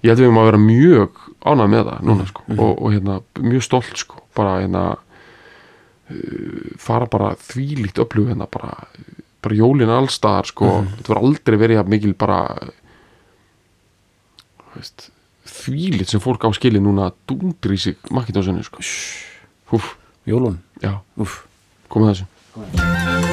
ég held að við erum að vera mjög ánægð með það núna, sko, og, og hérna mjög stolt, sko, bara hérna uh, fara bara þvílíkt upplug hérna, bara, bara jólin allstaðar, sko, þetta var aldrei verið mikil bara veist, þvílíkt sem fólk á skili núna dungri í sig makkitásunni, sko. Húf, Jólun já, Úf. komið þessu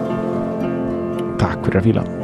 Takk fyrir að fíla